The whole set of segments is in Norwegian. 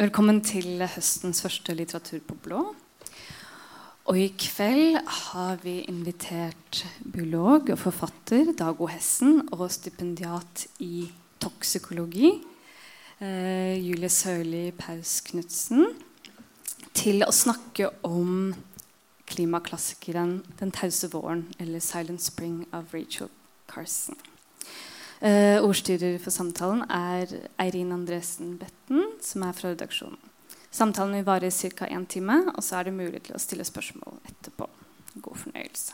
Velkommen til høstens første Litteratur på blå. Og i kveld har vi invitert biolog og forfatter Dago Hessen og stipendiat i toksikologi eh, Julie Sørli Paus Knutsen til å snakke om klimaklassikeren 'Den tause våren' eller 'Silent Spring' av Rachel Carson. Uh, ordstyrer for samtalen er Eirin Andresen Betten, som er fra redaksjonen. Samtalen vil vare ca. én time, og så er det mulig til å stille spørsmål etterpå. God fornøyelse.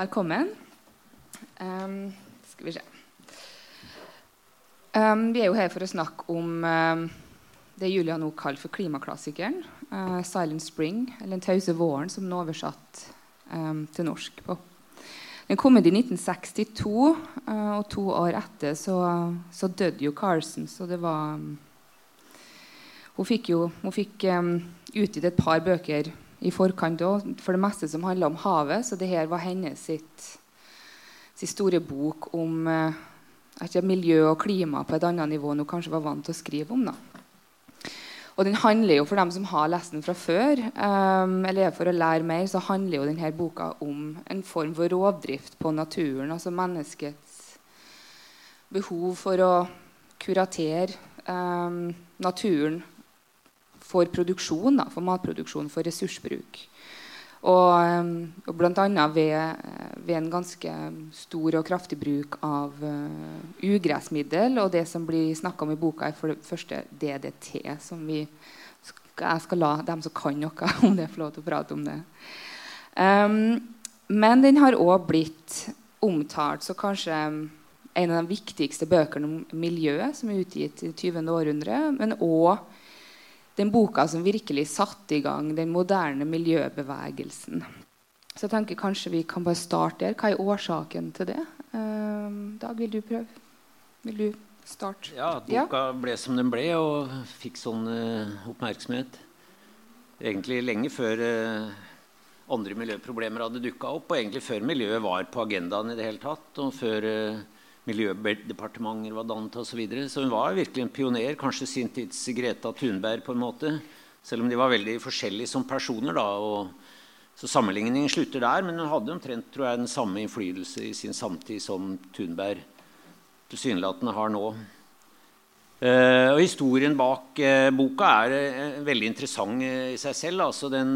Velkommen. Um, skal vi se um, Vi er jo her for å snakke om um, det Julia nå kaller for klimaklassikeren. Uh, 'Silent Spring', eller 'Den tause våren', som den er oversatt til norsk på den kom i 1962, eh, og to år etter så, så døde jo Carson. Så det var Hun fikk jo hun fikk um, utgitt et par bøker i forkant òg, for det meste som handla om havet. Så det her var hennes sitt, sitt store bok om uh, miljø og klima på et annet nivå enn hun kanskje var vant til å skrive om. da. Og den handler jo for dem som har lest den fra før, um, eller for å lære mer, så handler jo denne boka om en form for rovdrift på naturen. Altså menneskets behov for å kuratere um, naturen for produksjon, da, for matproduksjon, for ressursbruk. Og, ehm, og bl.a. Ved, ved en ganske stor og kraftig bruk av uh, ugressmiddel. Og det som blir snakka om i boka, er for det første DDT. som vi Jeg skal la dem som kan noe om det, få lov til å prate om det. Um, men den har òg blitt omtalt så kanskje en av de viktigste bøkene om miljøet som er utgitt i 20. århundre. Men òg den boka som virkelig satte i gang den moderne miljøbevegelsen. Så jeg tenker kanskje vi kan bare starte der. Hva er årsaken til det? Uh, Dag, vil du prøve? Vil du starte? Ja, boka ja? ble som den ble, og fikk sånn uh, oppmerksomhet. Egentlig lenge før uh, andre miljøproblemer hadde dukka opp, og egentlig før miljøet var på agendaen i det hele tatt. og før... Uh, miljødepartementer var dannet osv. Så, videre. så hun var virkelig en pioner. Kanskje sin tids Greta Thunberg, på en måte. Selv om de var veldig forskjellige som personer. da, og så Sammenligningen slutter der, men hun hadde omtrent tror jeg, den samme innflytelse i sin samtid som Thunberg tilsynelatende har nå. Eh, og Historien bak eh, boka er eh, veldig interessant i seg selv. altså den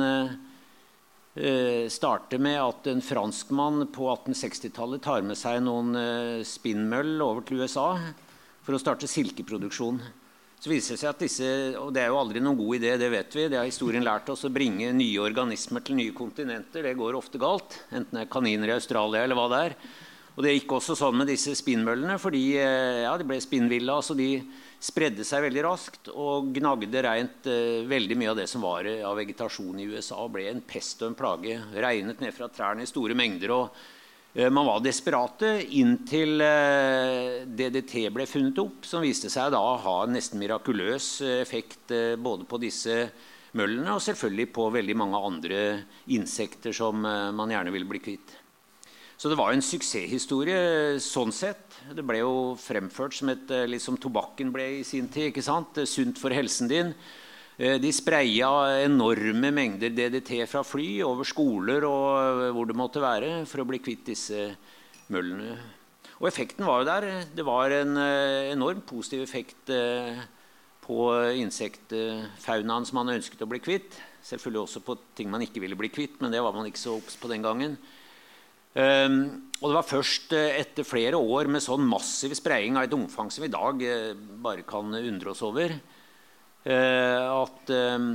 eh, starter med at en franskmann på 1860-tallet tar med seg noen eh, spinnmøll over til USA for å starte silkeproduksjon. Så viser det seg at disse, og Det er jo aldri noen god idé, det vet vi. Det har historien lært oss. Å bringe nye organismer til nye kontinenter det går ofte galt. Enten det er kaniner i Australia eller hva det er. Og Det gikk også sånn med disse spinnmøllene. fordi eh, ja, De ble spinnvilla. så de spredde seg veldig raskt og gnagde rent eh, veldig mye av det som var eh, av vegetasjon i USA. ble en pest og en plage. Regnet ned fra trærne i store mengder. og eh, Man var desperate inntil DDT ble funnet opp, som viste seg da å ha en nesten mirakuløs effekt både på disse møllene og selvfølgelig på veldig mange andre insekter som man gjerne ville bli kvitt. Så det var en suksesshistorie sånn sett. Det ble jo fremført som et liksom tobakken ble i sin tid. ikke sant? Sunt for helsen din. Eh, de spreia enorme mengder DDT fra fly over skoler og eh, hvor det måtte være, for å bli kvitt disse møllene. Og effekten var jo der. Det var en enormt positiv effekt på insektfaunaen som man ønsket å bli kvitt. Selvfølgelig også på ting man ikke ville bli kvitt, men det var man ikke så obs på den gangen. Um, og det var først uh, etter flere år med sånn massiv spraying av et omfang som vi i dag uh, bare kan undre oss over, uh, at um,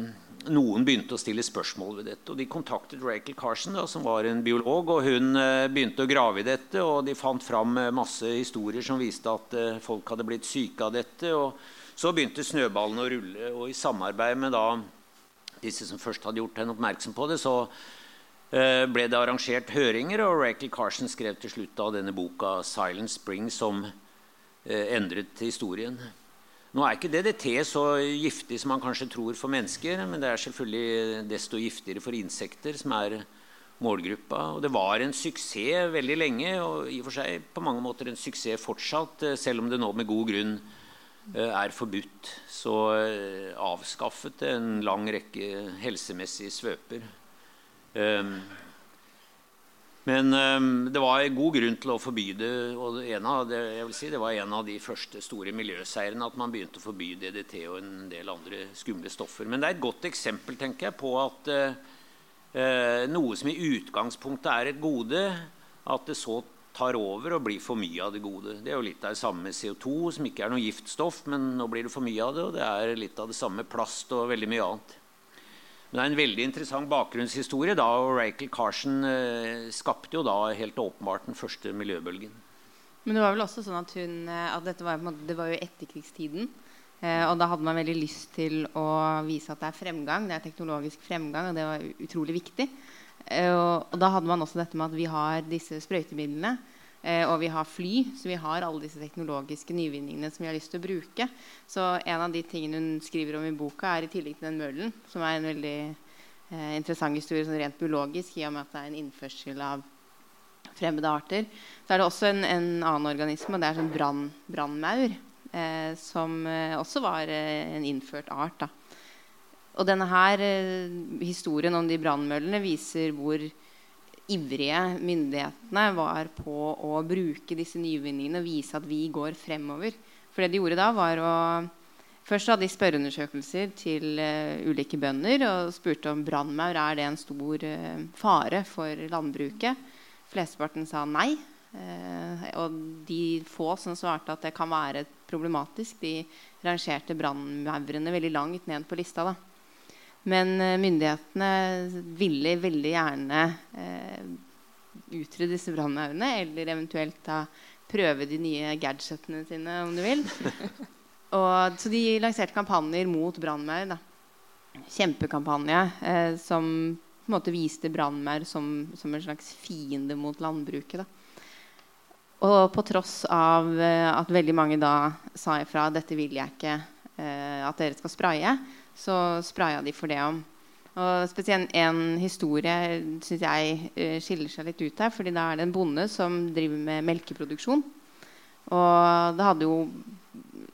noen begynte å stille spørsmål ved dette. Og De kontaktet Rachel Carson, da, som var en biolog, og hun begynte å grave i dette. og De fant fram masse historier som viste at folk hadde blitt syke av dette. og Så begynte snøballen å rulle, og i samarbeid med da, disse som først hadde gjort henne oppmerksom på det, så Eh, ble det arrangert høringer, og Rachel Carson skrev til slutt av denne boka 'Silent Spring', som eh, endret historien. Nå er ikke DDT så giftig som man kanskje tror for mennesker, men det er selvfølgelig desto giftigere for insekter, som er målgruppa. Og det var en suksess veldig lenge, og i og for seg på mange måter en suksess fortsatt, eh, selv om det nå med god grunn eh, er forbudt, så eh, avskaffet en lang rekke helsemessige svøper. Um, men um, det var god grunn til å forby det. og av vil si, det var en av de første store miljøseirene at man begynte å forby DDT og en del andre skumle stoffer. Men det er et godt eksempel tenker jeg, på at uh, noe som i utgangspunktet er et gode, at det så tar over og blir for mye av det gode. Det er jo litt av det samme med CO2, som ikke er noe giftstoff, men nå blir det for mye av det. Og det er litt av det samme plast og veldig mye annet. Det er en veldig interessant bakgrunnshistorie. da, og Rachel Carson eh, skapte jo da helt åpenbart den første miljøbølgen. Men det var vel også sånn at, hun, eh, at dette var, det var jo etterkrigstiden. Eh, og da hadde man veldig lyst til å vise at det er fremgang. Det er teknologisk fremgang, og det var utrolig viktig. Eh, og, og, da hadde man også dette med at vi har disse sprøytemidlene. Eh, og vi har fly, så vi har alle disse teknologiske nyvinningene som vi har lyst til å bruke. Så en av de tingene hun skriver om i boka, er i tillegg til den møllen, som er en veldig eh, interessant historie sånn rent biologisk, i og med at det er en innførsel av fremmede arter, så er det også en, en annen organisme, og det er sånn brann, brannmaur, eh, som eh, også var eh, en innført art. da. Og denne her eh, historien om de brannmøllene viser hvor ivrige myndighetene var på å bruke disse nyvinningene og vise at vi går fremover. For det de gjorde da, var å Først hadde de spørreundersøkelser til uh, ulike bønder og spurte om brannmaur er det en stor uh, fare for landbruket. Flesteparten sa nei. Uh, og de få som svarte at det kan være problematisk, de rangerte brannmaurene veldig langt ned på lista. da. Men eh, myndighetene ville veldig gjerne eh, utrydde disse brannmaurene, eller eventuelt da prøve de nye gadgetene sine, om du vil. Og, så de lanserte kampanjer mot brannmaur. Kjempekampanje eh, som på en måte viste brannmaur som, som, en slags fiende mot landbruket. Da. Og på tross av eh, at veldig mange da sa ifra dette vil jeg ikke eh, at dere skal spraye, så spraya de for det om. Og spesielt en historie syns jeg uh, skiller seg litt ut her. fordi da er det en bonde som driver med melkeproduksjon. Og det hadde jo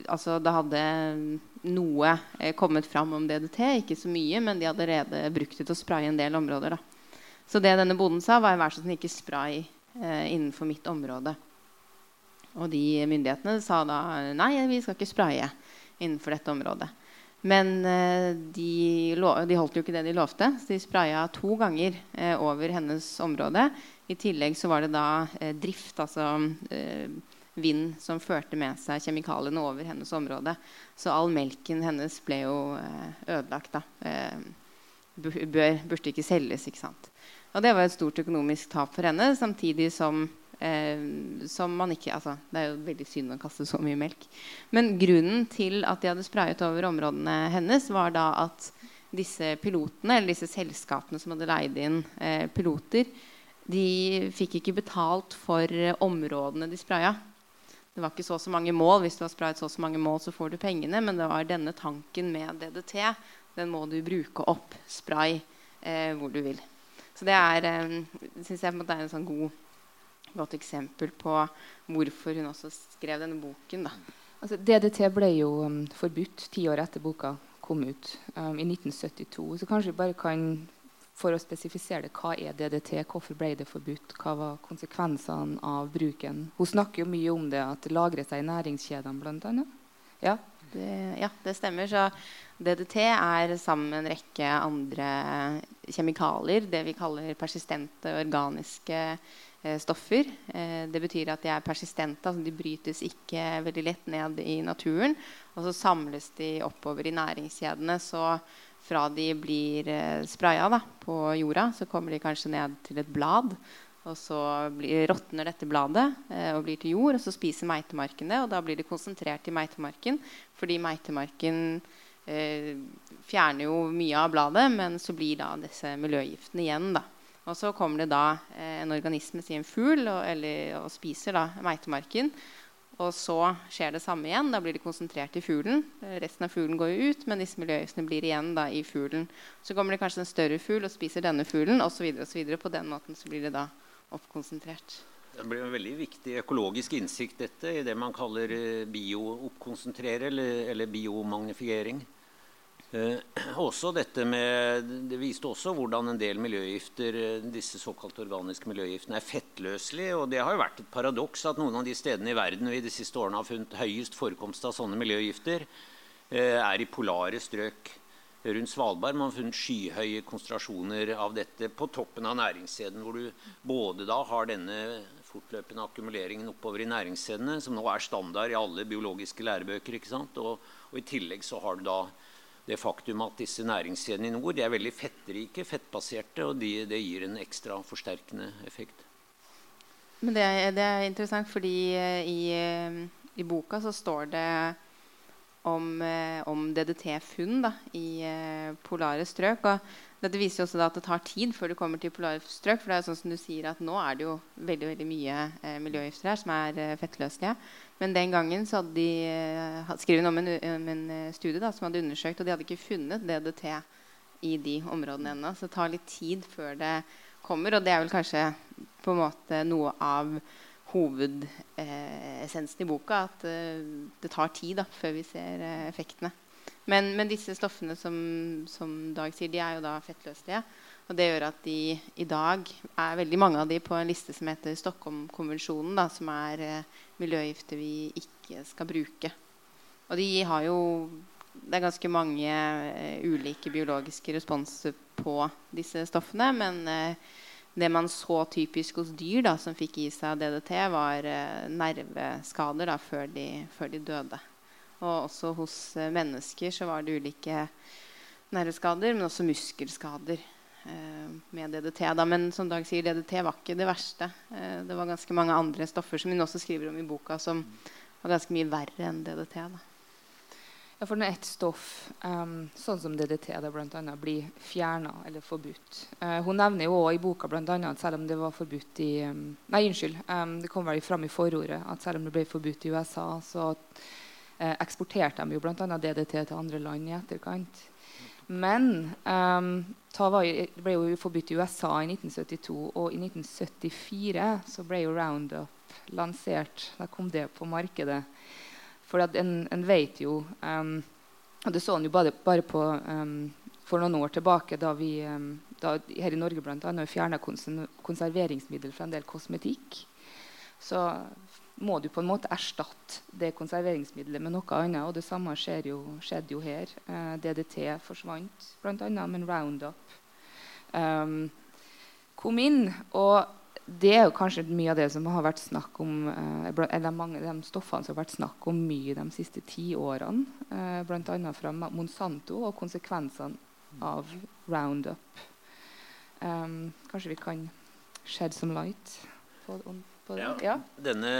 Altså, det hadde noe eh, kommet fram om DDT. Ikke så mye, men de hadde allerede brukt det til å spraye en del områder. Da. Så det denne bonden sa, var vær så snill, ikke spray eh, innenfor mitt område. Og de myndighetene sa da nei, vi skal ikke spraye innenfor dette området. Men eh, de, de, holdt jo ikke det de lovte, så de spraya to ganger eh, over hennes område. I tillegg så var det da eh, drift, altså vind, som førte med seg kjemikaliene over hennes område. Så all melken hennes ble jo ødelagt. da. Burde ikke selges, ikke sant. Og det var et stort økonomisk tap for henne, samtidig som Eh, som man ikke altså, Det er jo veldig synd å kaste så mye melk. Men grunnen til at de hadde sprayet over områdene hennes, var da at disse pilotene, eller disse selskapene som hadde leid inn eh, piloter, de fikk ikke betalt for eh, områdene de spraya. Det var ikke så så mange mål. Hvis du har sprayet så så mange mål, så får du pengene. Men det var denne tanken med DDT. Den må du bruke opp. Spray eh, hvor du vil. Så det er, eh, synes jeg, det er en sånn god godt eksempel på hvorfor hun også skrev denne boken. Altså, DDT ble jo um, forbudt ti år etter boka kom ut, um, i 1972. Så kanskje vi bare kan for å spesifisere det, Hva er DDT? Hvorfor ble det forbudt? Hva var konsekvensene av bruken? Hun snakker jo mye om det at det lagrer seg i næringskjedene, bl.a. Ja. Det, ja, det stemmer. Så DDT er sammen med en rekke andre kjemikalier det vi kaller persistente organiske Eh, stoffer. Eh, det betyr at de er persistente. altså De brytes ikke veldig lett ned i naturen. Og så samles de oppover i næringskjedene. Så fra de blir eh, spraya da, på jorda, så kommer de kanskje ned til et blad. Og så råtner dette bladet og blir til jord, og så spiser meitemarken det. Og da blir det konsentrert i meitemarken, fordi meitemarken eh, fjerner jo mye av bladet, men så blir da disse miljøgiftene igjen. da. Og så kommer det da eh, en organisme, si en fugl, og, eller, og spiser da meitemarken. Og så skjer det samme igjen. Da blir det konsentrert i fuglen. Resten av fuglen går jo ut, men disse miljøgiftene blir igjen da i fuglen. Så kommer det kanskje en større fugl og spiser denne fuglen, osv. På den måten så blir det da oppkonsentrert. Det blir en veldig viktig økologisk innsikt dette, i det man kaller eh, biooppkonsentrere eller, eller biomagnifisering. Eh, også dette med, det viste også hvordan en del miljøgifter, eh, disse såkalte organiske miljøgiftene er fettløselige. og Det har jo vært et paradoks at noen av de stedene i verden vi de siste årene har funnet høyest forekomst av sånne miljøgifter, eh, er i polare strøk rundt Svalbard. Man har funnet skyhøye konsentrasjoner av dette på toppen av næringskjeden, hvor du både da har denne fortløpende akkumuleringen oppover i næringskjedene, som nå er standard i alle biologiske lærebøker, ikke? Og, og i tillegg så har du da det faktum at disse næringskjedene i nord er veldig fettrike, fettbaserte, og de, det gir en ekstra forsterkende effekt. Men det, det er interessant, fordi eh, i, eh, i, boka så står det om, eh, om DDT-funn i polare strøk. og dette viser jo også at det tar tid før du kommer til polare strøk. For det er sånn som du sier at nå er det jo veldig veldig mye miljøgifter her som er fettløselige. fettløselige. Men den gangen så hadde de eh, skrevet om en, en eh, studie da, som hadde undersøkt, og de hadde ikke funnet DDT i de områdene ennå. Så det tar litt tid før det kommer. Og det er vel kanskje på en måte noe av hovedessensen eh, i boka. At det tar tid da, før vi ser effektene. Men, men, disse stoffene som, som, Dag sier, de er jo da fettløselige. Og det gjør at de i dag er veldig mange av de på en liste som heter Stockholm-konvensjonen, som er eh, miljøgifter vi ikke skal bruke. Og de har jo Det er ganske mange eh, ulike biologiske responser på disse stoffene. Men eh, det man så typisk hos dyr da, som fikk i seg DDT, var eh, nerveskader da, før, de, før de døde. Og også hos mennesker så var det ulike nerveskader, men også muskelskader med DDT. Da. Men som Dag sier, DDT var ikke det verste. Eh, det var ganske mange andre stoffer som hun også skriver om i boka, som var ganske mye verre enn DDT. Da. Ja, for når et stoff, um, sånn som DDT, da, blant annet, blir fjerna eller forbudt uh, Hun nevner jo også i boka blant annet, at selv om det var forbudt i um, Nei, unnskyld. Um, det kom vel fram i forordet at selv om det ble forbudt i USA, så uh, eksporterte de jo bl.a. DDT til andre land i etterkant. Men um, det ble jo forbudt i USA i 1972, og i 1974 så ble jo Roundup lansert. Da kom det på markedet. For en, en, vet jo um, Og det så en jo bare, bare på um, for noen år tilbake, da vi da, her i Norge blant annet fjerna konserveringsmiddel fra en del kosmetikk. Så må du på en måte erstatte det konserveringsmiddelet med noe annet. Og det samme jo, skjedde jo her. Eh, DDT forsvant bl.a., men Roundup um, kom inn. Og det er jo kanskje mye av det som har vært snakk om eh, eller mange av de stoffene som har vært snakk om mye de siste ti årene. Eh, bl.a. fra Monsanto og konsekvensene av Roundup. Um, kanskje vi kan shed some light på, on på det? Ja. Denne,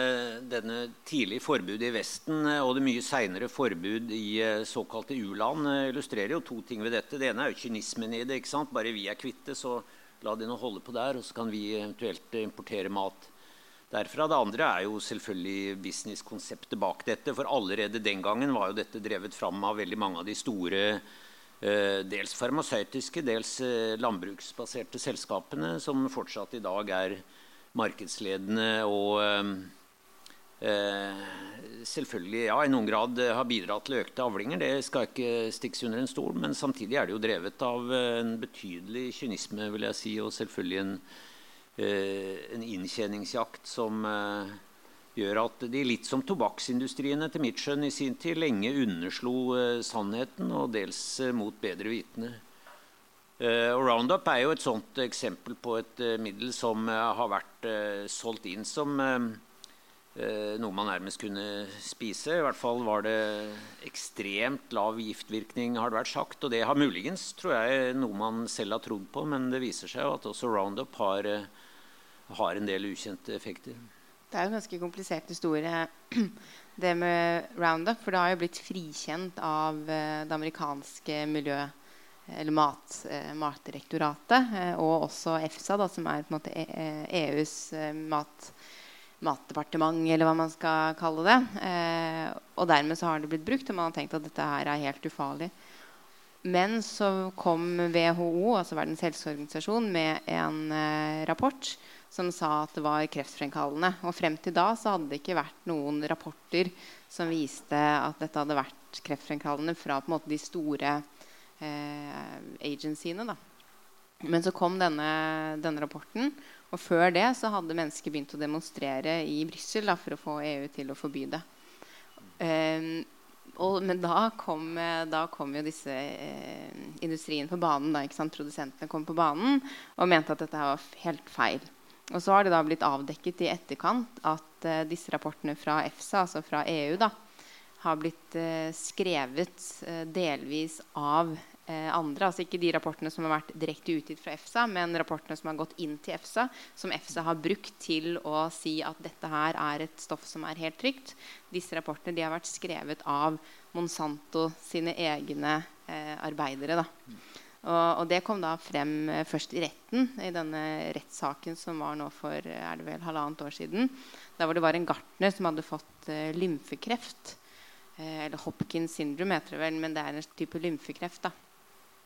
denne tidlige forbudet i Vesten eh, og det mye seinere forbud i eh, såkalte u-land eh, illustrerer jo to ting ved dette. Det ene er jo kynismen i det. ikke sant? Bare vi er kvitte, så la de nå holde på der, og så kan vi eventuelt importere mat derfra. Det andre er jo selvfølgelig businesskonseptet bak dette. For allerede den gangen var jo dette drevet fram av veldig mange av de store dels farmasøytiske, dels landbruksbaserte selskapene, som fortsatt i dag er markedsledende og eh, selvfølgelig ja, i noen grad har bidratt til økte avlinger. Det skal ikke stikkes under en stol. Men samtidig er det jo drevet av en betydelig kynisme, vil jeg si, og selvfølgelig en, eh, en inntjeningsjakt som eh, gjør at de litt som tobakksindustrien etter mitt skjønn i sin tid lenge underslo eh, sannheten, og dels eh, mot bedre vitende. Uh, Roundup er jo et sånt eksempel på et uh, middel som uh, har vært solgt inn som noe man nærmest kunne spise. I hvert fall var det ekstremt lav giftvirkning, har det vært sagt. Og det har muligens tror jeg, noe man selv har trodd på, men det viser seg jo at også Roundup har, har en del ukjente effekter. Det er jo en ganske komplisert historie, det med Roundup. For det har jo blitt frikjent av det amerikanske miljøet eller mat, eh, Matdirektoratet, eh, og også EFSA, da, som er på en måte EUs e eh, mat, matdepartement, eller hva man skal kalle det. og dermed så har det blitt brukt, og man har tenkt at dette her er helt ufarlig. Men så kom WHO, altså Verdens helseorganisasjon, med en rapport som sa at det var kreftfremkallende. Og frem til da så hadde det ikke vært noen rapporter som viste at dette hadde vært kreftfremkallende fra på en måte de store agencyene. da. Men så kom denne, denne, rapporten, og før det så hadde mennesker begynt å demonstrere i Brussel for å få EU til å forby det. Um, og, men da kom, da kom, jo disse eh, industrien på banen. Da, Produsentene kom på banen og mente at dette var helt feil. Og så har det da blitt avdekket i etterkant at eh, disse rapportene fra EFSA, altså fra EU, da, har blitt eh, skrevet eh, delvis av eh, andre. Altså ikke de rapportene som har vært direkte utgitt fra EFSA, men rapportene som har gått inn til EFSA, som EFSA har brukt til å si at dette her er et stoff som er helt trygt. Disse rapportene de har vært skrevet av Monsanto sine egne eh, arbeidere. Da. Og, og, det kom da frem eh, først i retten, i denne rettssaken som var nå for er det vel halvannet år siden. Der hvor det var en gartner som hadde fått eh, lymfekreft. Eh, eller Hopkins syndrome heter det vel, men det er en type lymfekreft. da.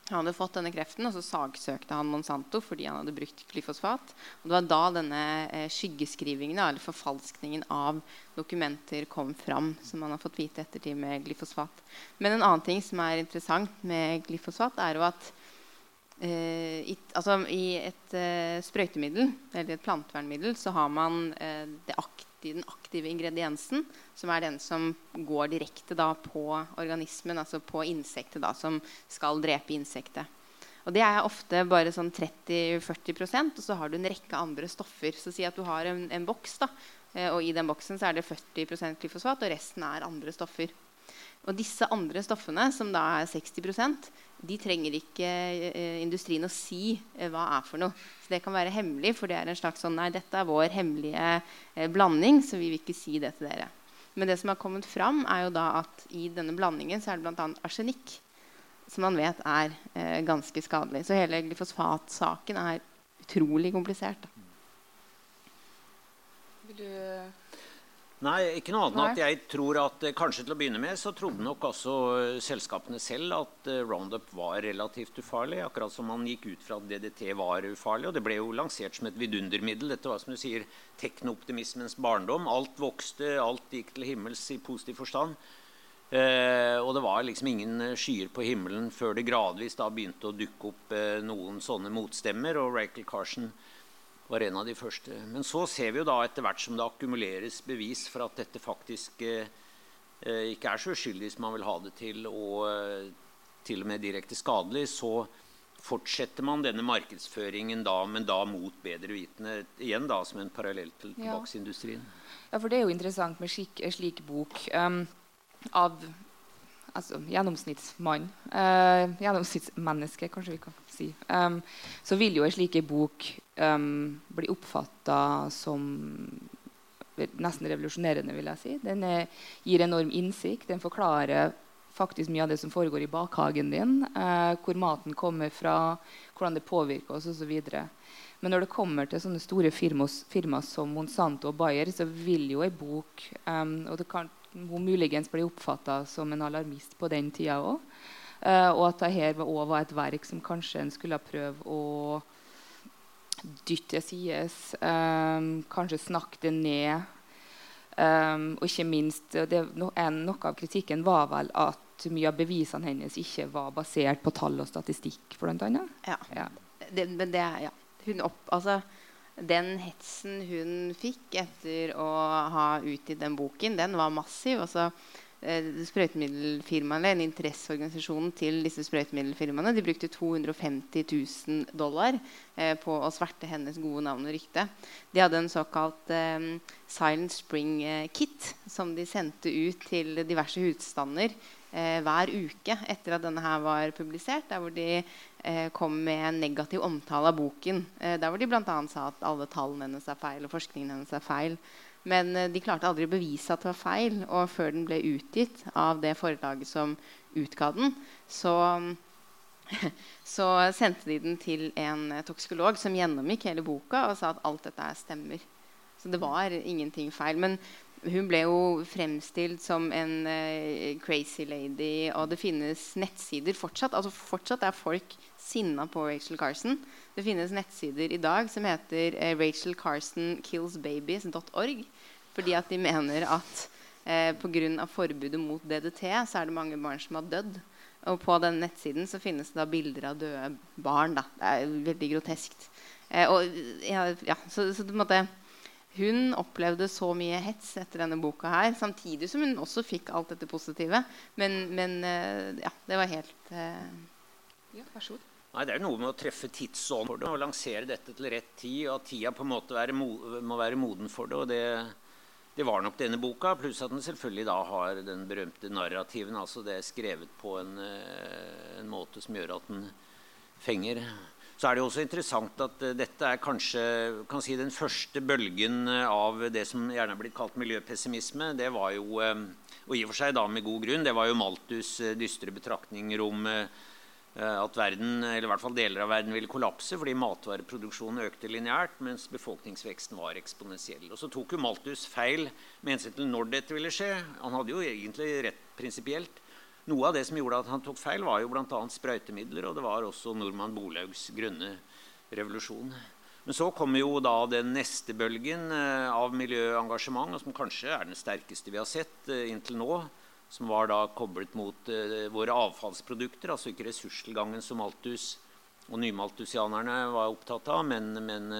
Han hadde fått denne kreften, og så saksøkte han Monsanto fordi han hadde brukt glyfosfat. Og det var da denne eh, skyggeskrivingen, eller forfalskningen av dokumenter, kom fram. Som man har fått vite ettertid med glyfosfat. Men en annen ting som er interessant med glyfosfat, er jo at eh, i, altså, i et eh, sprøytemiddel, eller et plantevernmiddel, så har man eh, det aktive den aktive ingrediensen, som er den som går direkte da, på organismen, altså på insektet, da, som skal drepe insektet. Og Det er ofte bare sånn 30-40% og så har du en rekke andre stoffer. Så si at du har en, en boks, da, eh, og i den boksen så er det 40% glyfosat, og resten er andre stoffer. Og disse andre stoffene, som da er 60% de trenger ikke eh, industrien å si eh, hva er for noe. Så det kan være hemmelig, for det er en slags sånn Nei, dette er vår hemmelige eh, blanding, så vi vil ikke si det til dere. Men det som har kommet fram, er jo da at i denne blandingen så er det bl.a. arsenikk, som man vet er ganske skadelig. Så hele glyfosfatsaken er utrolig komplisert. Vil du Nei, ikke noe annet enn at jeg tror at eh, kanskje til å begynne med så trodde nok også eh, selskapene selv at eh, Roundup var relativt ufarlig. Akkurat som man gikk ut fra at DDT var ufarlig. Og det ble jo lansert som et vidundermiddel. Dette var som du sier teknooptimismens barndom. Alt vokste, alt gikk til himmels i positiv forstand. Eh, og det var liksom ingen skyer på himmelen før det gradvis da begynte å dukke opp eh, noen sånne motstemmer. Og Rachel Carson var en av de første. Men så ser vi jo da etter hvert som det akkumuleres bevis for at dette faktisk eh, ikke er så uskyldig som man vil ha det til, og eh, til og med direkte skadelig, så fortsetter man denne markedsføringen da, men da mot bedre vitende. Igjen da som en parallell til tobakksindustrien. Ja. ja. for det er jo interessant med slik, slik bok um, av altså gjennomsnittsmann, eh, gjennomsnittsmenneske, kanskje vi kan si, um, så vil jo en slik bok um, bli oppfatta som nesten revolusjonerende, vil jeg si. Den er, gir enorm innsikt. Den forklarer faktisk mye av det som foregår i bakhagen din. Eh, hvor maten kommer fra, hvordan det påvirker oss osv. Men når det kommer til sånne store firmaer som Monsanto og Bayer, så vil jo ei bok um, og det kan hun muligens ble oppfatta som en alarmist på den tida òg. Uh, eh, og at dette òg var et verk som kanskje en skulle prøve å dytte til side. Um, kanskje snakke det ned. Um, og ikke minst det, en, Noe av kritikken var vel at mye av bevisene hennes ikke var basert på tall og statistikk. bl.a. Ja. ja. Det, men det, ja. Hun opp, altså, den hetsen hun fikk etter å ha utgitt den boken, den var massiv. og så sprøytemiddelfirmaene, En interesseorganisasjon til disse sprøytemiddelfirmaene de brukte 250 000 dollar eh, på å sverte hennes gode navn og rykte. De hadde en såkalt eh, Silent Spring eh, Kit som de sendte ut til diverse husstander eh, hver uke etter at denne her var publisert. Der hvor de eh, kom med en negativ omtale av boken. Eh, der hvor de bl.a. sa at alle tallene hennes er feil, og forskningen hennes er feil. Men eh, de klarte aldri å bevise at det var feil. Og før den ble utgitt av det forlaget som utga den, så så sendte de den til en toksikolog som gjennomgikk hele boka og sa at alt dette stemmer. Så det var ingenting feil. Men hun ble jo fremstilt som en uh, crazy lady, og det finnes nettsider fortsatt. Altså Fortsatt er folk sinna på Rachel Carson. Det finnes nettsider i dag som heter uh, rachelcarsonKillsbabies.org. Fordi at de mener at uh, pga. forbudet mot DDT så er det mange barn som har dødd. Og på den nettsiden så finnes det da bilder av døde barn. Da. Det er veldig groteskt. Uh, og, ja, ja, så, så på en måte hun opplevde så mye hets etter denne boka her, samtidig som hun også fikk alt dette positive. Men, men eh, ja, det var helt eh... Ja, vær så god. Nei, Det er noe med å treffe tidsånd for det og lansere dette til rett tid. Og at tida på en måte være, må være moden for det. og det, det var nok denne boka, pluss at den selvfølgelig da har den berømte narrativen. altså Det er skrevet på en, eh, en måte som gjør at den fenger. Så er det også interessant at uh, dette er kanskje kan si, den første bølgen uh, av det som gjerne er blitt kalt miljøpessimisme. Det var jo, um, og i og for seg da med god grunn, det var jo Malthus' dystre betraktninger om at verden, eller i hvert fall deler av verden ville kollapse fordi matvareproduksjonen økte lineært, mens befolkningsveksten var eksponentiell. Og Så tok jo Malthus feil med hensyn til når dette ville skje. Han hadde jo egentlig rett prinsipielt. Noe av det som gjorde at han tok feil, var jo bl.a. sprøytemidler. Og det var også nordmann Bolaugs grønne revolusjon. Men så kommer jo da den neste bølgen eh, av miljøengasjement, som kanskje er den sterkeste vi har sett eh, inntil nå. Som var da koblet mot eh, våre avfallsprodukter, altså ikke ressurstilgangen som Malthus og nymalthusianerne var opptatt av, men, men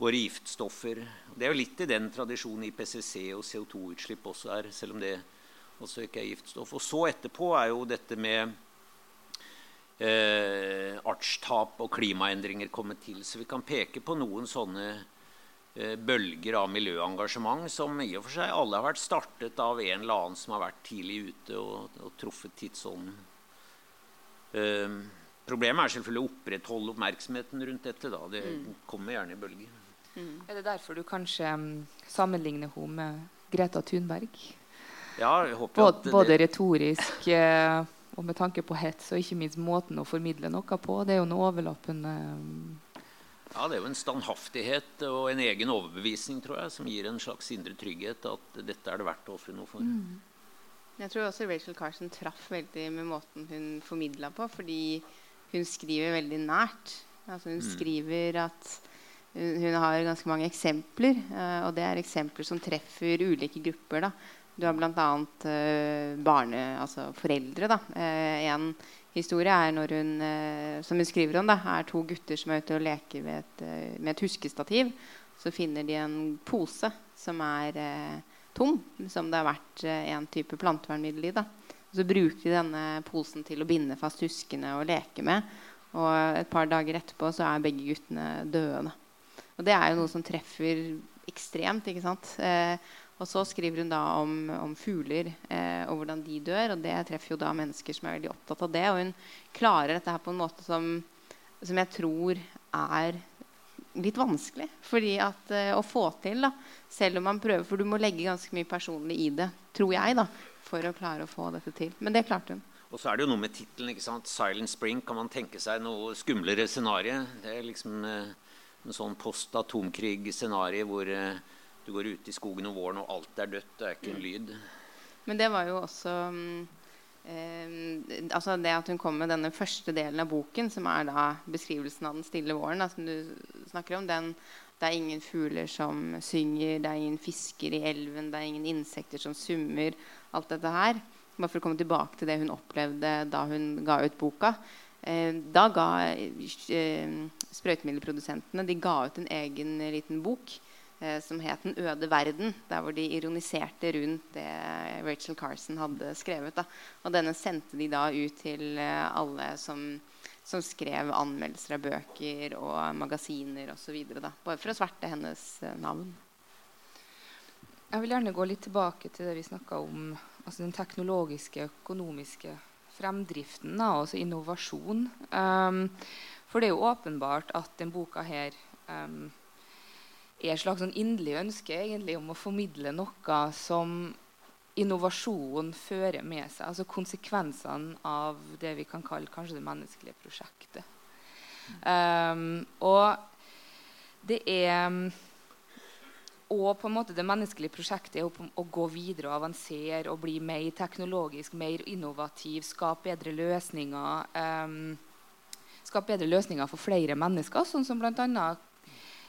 våre giftstoffer. Det er jo litt i den tradisjonen IPCC og CO2-utslipp også er, selv om det altså ikke er giftstoff. Og så etterpå er jo dette med eh, artstap og klimaendringer kommet til. Så vi kan peke på noen sånne eh, bølger av miljøengasjement som i og for seg alle har vært startet av en eller annen som har vært tidlig ute og, og truffet tidsånden. Eh, problemet er selvfølgelig å opprettholde oppmerksomheten rundt dette. Da. Det mm. kommer gjerne i bølger. Mm. Er det derfor du kanskje um, sammenligner henne med Greta Thunberg? Ja, jeg håper både, det... både retorisk eh, og med tanke på hets, og ikke minst måten å formidle noe på. Det er jo noe overlappende eh, Ja, det er jo en standhaftighet og en egen overbevisning tror jeg, som gir en slags indre trygghet at dette er det verdt å ofre noe for. Mm. Jeg tror også Rachel Carson traff veldig med måten hun formidla på, fordi hun skriver veldig nært. Altså hun mm. skriver at hun, hun, har ganske mange eksempler, uh, og det er eksempler som treffer ulike grupper. da du har bl.a. Eh, barne, altså foreldre. Da. Uh, en historie er når hun, eh, som hun skriver om, da, er to gutter som er ute og leker med et, uh, med et huskestativ. Så finner de en pose som er tom, som det har vært en type plantevernmiddel i. Da. Så bruker de denne posen til å binde fast huskene og leke med. Og et par dager etterpå så er begge guttene døde. Og det er jo noe som treffer ekstremt. ikke sant? Eh, og så skriver hun da om, om fugler eh, og hvordan de dør. Og det treffer jo da mennesker som er veldig opptatt av det. Og hun klarer dette her på en måte som, som jeg tror er litt vanskelig. Fordi at eh, å få til, da, selv om man prøver For du må legge ganske mye personlig i det, tror jeg, da, for å klare å få dette til. Men det klarte hun. Og så er det jo noe med tittelen. 'Silent Spring'. Kan man tenke seg noe skumlere scenario? Det er liksom eh, en sånn post-atomkrig-scenario hvor eh, du går ut i skogen om våren, og alt er dødt. Det er ikke en mm. lyd. Men det var jo også eh, altså Det at hun kom med denne første delen av boken, som er da beskrivelsen av den stille våren, da, som du snakker om, den, det er ingen fugler som synger, det er ingen fisker i elven, det er ingen insekter som summer. Alt dette her. Bare for å komme tilbake til det hun opplevde da hun ga ut boka. Eh, da ga eh, sprøytemiddelprodusentene de ga ut en egen liten bok som het 'Den øde verden', der hvor de ironiserte rundt det Rachel Carson hadde skrevet. Da. Og denne sendte de da ut til eh, alle som, som skrev anmeldelser av bøker og magasiner osv. Bare for å sverte hennes eh, navn. Jeg vil gjerne gå litt tilbake til det vi snakka om. Altså den teknologiske, økonomiske fremdriften, da, altså innovasjon. Um, for det er jo åpenbart at denne boka her um, er et slags sånn inderlig ønske egentlig om å formidle noe som innovasjon fører med seg. Altså konsekvensene av det vi kan kalle kanskje det menneskelige prosjektet. Um, og det er og på en måte det menneskelige prosjektet er å, å, gå videre og avansere og bli mer teknologisk, mer innovativ, skape bedre løsninger. Um, skape bedre løsninger for flere mennesker, sånn som bl.a.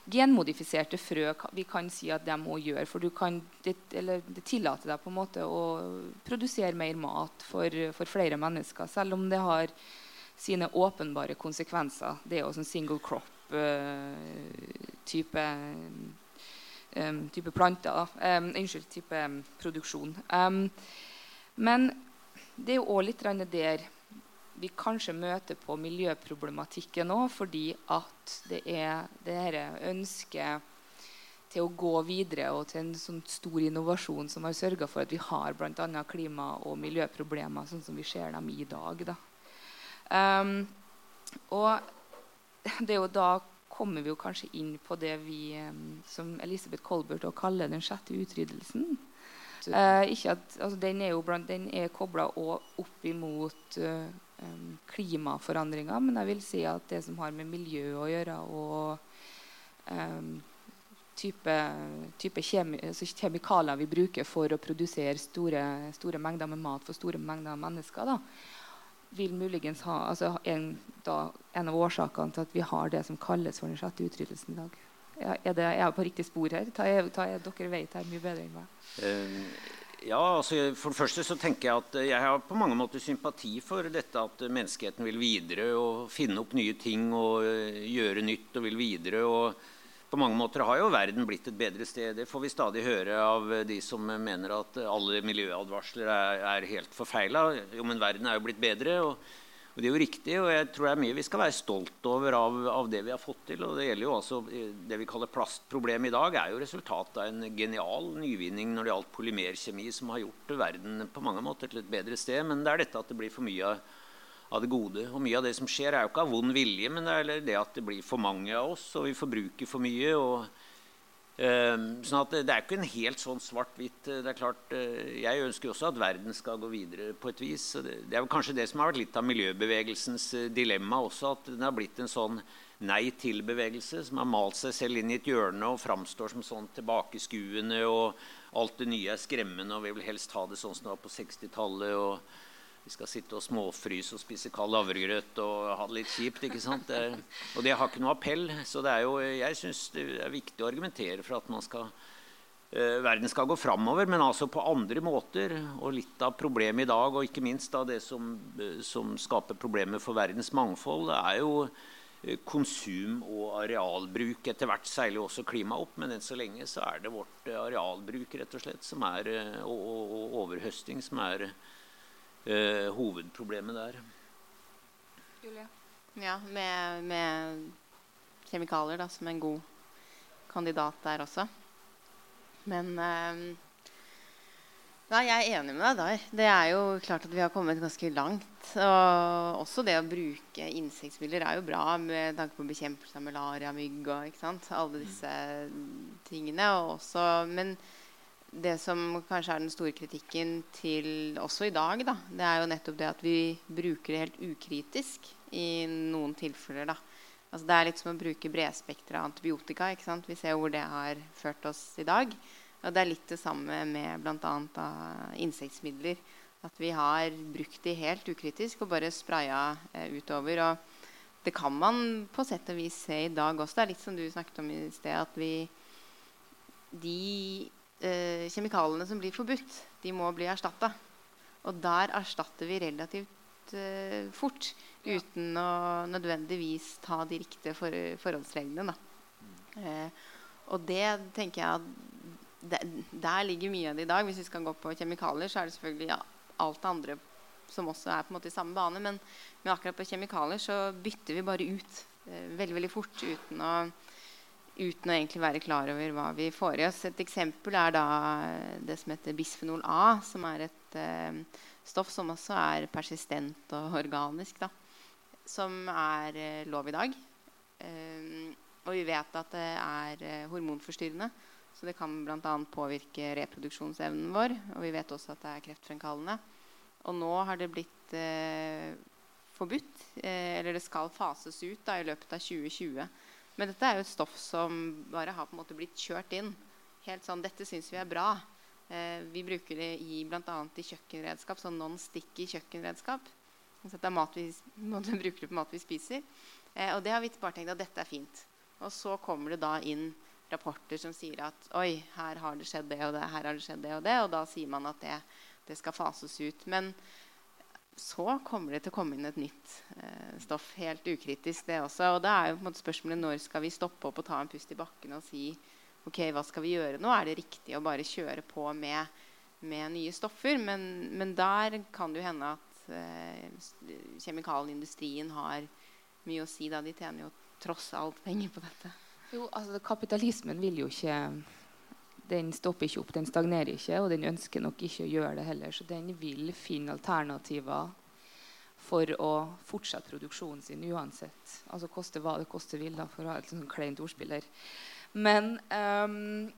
genmodifiserte frø vi kan si at de må gjøre. For kan, det, det, tillater deg på en måte å produsere mer mat for, for flere mennesker, selv om det har sine åpenbare konsekvenser. Det er jo sånn single crop-type uh, um, type planter. Um, unnskyld, type um, produksjon. men det er jo òg litt der vi kanskje møter på miljøproblematikken òg, fordi at det er det ønsket til å gå videre og til en sånn stor innovasjon som har sørga for at vi har bl.a. klima- og miljøproblemer sånn som vi ser dem i dag. Um, og det er jo da kommer vi jo kanskje inn på det vi, som Elisabeth Colbert kaller den sjette utryddelsen. Eh, at, altså, den er jo blant, den er kobla opp imot uh, um, klimaforandringer, men jeg vil si at det som har med miljø å gjøre, og um, type, type kjemi, altså kjemikalier vi bruker for å produsere store, store, mengder med mat for store mengder mennesker, da, vil muligens ha altså en, da, en, av årsakene til at vi har det som kalles for den sjette utryddelsen i dag. Er, det, er jeg på riktig spor her? Ta, ta, dere vet her mye bedre enn meg. Uh, ja, altså For det første så tenker jeg at jeg har på mange måter sympati for dette at menneskeheten vil videre og finne opp nye ting og gjøre nytt og vil videre. og på mange måter har jo verden blitt et bedre sted. Det får vi stadig høre av de som mener at alle miljøadvarsler er, er helt forfeila. Jo, men verden er jo blitt bedre. og, og Det er jo riktig, og jeg tror det er mye vi skal være stolt over av, av, det vi har fått til. og Det gjelder jo altså det vi kaller plastproblem i dag, er jo resultatet av en genial nyvinning når det gjaldt polymerkjemi, som har gjort verden på mange måter til et bedre sted. Men det er dette at det blir for mye av det gode. Og mye av det som skjer, er jo ikke av vond vilje, men det er det at det blir for mange av oss, og vi forbruker for mye. og sånn at Det er ikke en helt sånn svart-hvitt. Det er klart, uh, Jeg ønsker også at verden skal gå videre på et vis. Det, er kanskje det som har vært litt av miljøbevegelsens uh, dilemma også, at den har blitt en sånn nei til-bevegelse som har malt seg selv inn i et hjørne og framstår som sånn tilbakeskuende, og alt det nye er skremmende, og vi vil helst ha det sånn som det var på 60-tallet. og vi skal sitte og småfryse og spise kald havregrøt og ha det litt kjipt. ikke sant? Det og det har ikke noe appell. Så det er jo, jeg syns det er viktig å argumentere for at man skal, eh, verden skal gå framover, men altså på andre måter. Og litt av problemet i dag, og ikke minst av det som, uh, som skaper problemer for verdens mangfold, det er jo uh, konsum og arealbruk. Etter hvert seiler jo også klimaet opp, men enn så lenge så er det vårt arealbruk rett og slett, som er, og, og, og overhøsting som er eh, hovedproblemet der. Julie? Ja, med, med, kjemikalier da, som en god kandidat der også. Men eh, Nei, jeg er enig med deg der. Det er jo klart at vi har kommet ganske langt. Og også det å bruke insektmidler er jo bra med tanke på bekjempelse av malaria, mygg og alle disse tingene. Også, men det som kanskje er den store kritikken til også i dag, da, det er jo nettopp det at vi bruker det helt ukritisk i noen tilfeller. da. Altså Det er litt som å bruke bredspektra antibiotika. ikke sant? Vi ser hvor det har ført oss i dag. Og det er litt det samme med bl.a. insektmidler. At vi har brukt de helt ukritisk og bare spraya eh, utover. Og det kan man på sett og vis se i dag også. Det er litt som du snakket om i sted, at vi de eh, kjemikaliene som blir forbudt, de må bli erstatta. Og der erstatter vi relativt eh, fort ja. uten å nødvendigvis ta de riktige for, forholdsreglene. Eh, og det tenker jeg det, Der ligger mye av det i dag. Hvis vi skal gå på kjemikalier, så er det selvfølgelig ja, alt det andre som også er på en måte i samme bane. Men, men akkurat på kjemikalier så bytter vi bare ut eh, veldig, veldig fort uten å uten å egentlig være klar over hva vi får i oss. Et eksempel er da det som heter bisfenol A, som er et eh, stoff som også er persistent og organisk. Da, som er eh, lov i dag. Eh, og vi vet at det er eh, hormonforstyrrende. Så det kan bl.a. påvirke reproduksjonsevnen vår. Og vi vet også at det er kreftfremkallende. Og nå har det blitt eh, forbudt, eh, eller det skal fases ut da, i løpet av 2020. Men dette er jo et stoff som bare har på en måte blitt kjørt inn helt sånn Dette syns vi er bra. Eh, vi bruker det i bl.a. i kjøkkenredskap, sånn non-sticky kjøkkenredskap. Så det er mat vi, bruker det på mat vi spiser. Eh, og det har vi bare tenkt at dette er fint. Og så kommer det da inn rapporter som sier at oi, her har det skjedd det og det, her har det skjedd det og det. Og da sier man at det, det skal fases ut. Men så kommer det til å komme inn et nytt eh, stoff. Helt ukritisk, det også. Og da er jo på en måte spørsmålet når skal vi stoppe opp og ta en pust i bakken og si ok, hva skal vi gjøre nå? Er det riktig å bare kjøre på med, med nye stoffer? Men, men, der kan det jo hende at eh, kjemikalieindustrien har mye å si. da De tjener jo tross alt penger på dette. Jo, altså Kapitalismen vil jo ikke den stopper ikke opp, den stagnerer ikke, og den ønsker nok ikke å gjøre det heller. Så den vil finne alternativer for å fortsette produksjonen sin uansett. Altså koste hva det koste vil, da, for å ha et sånn kleint ordspiller. Men um,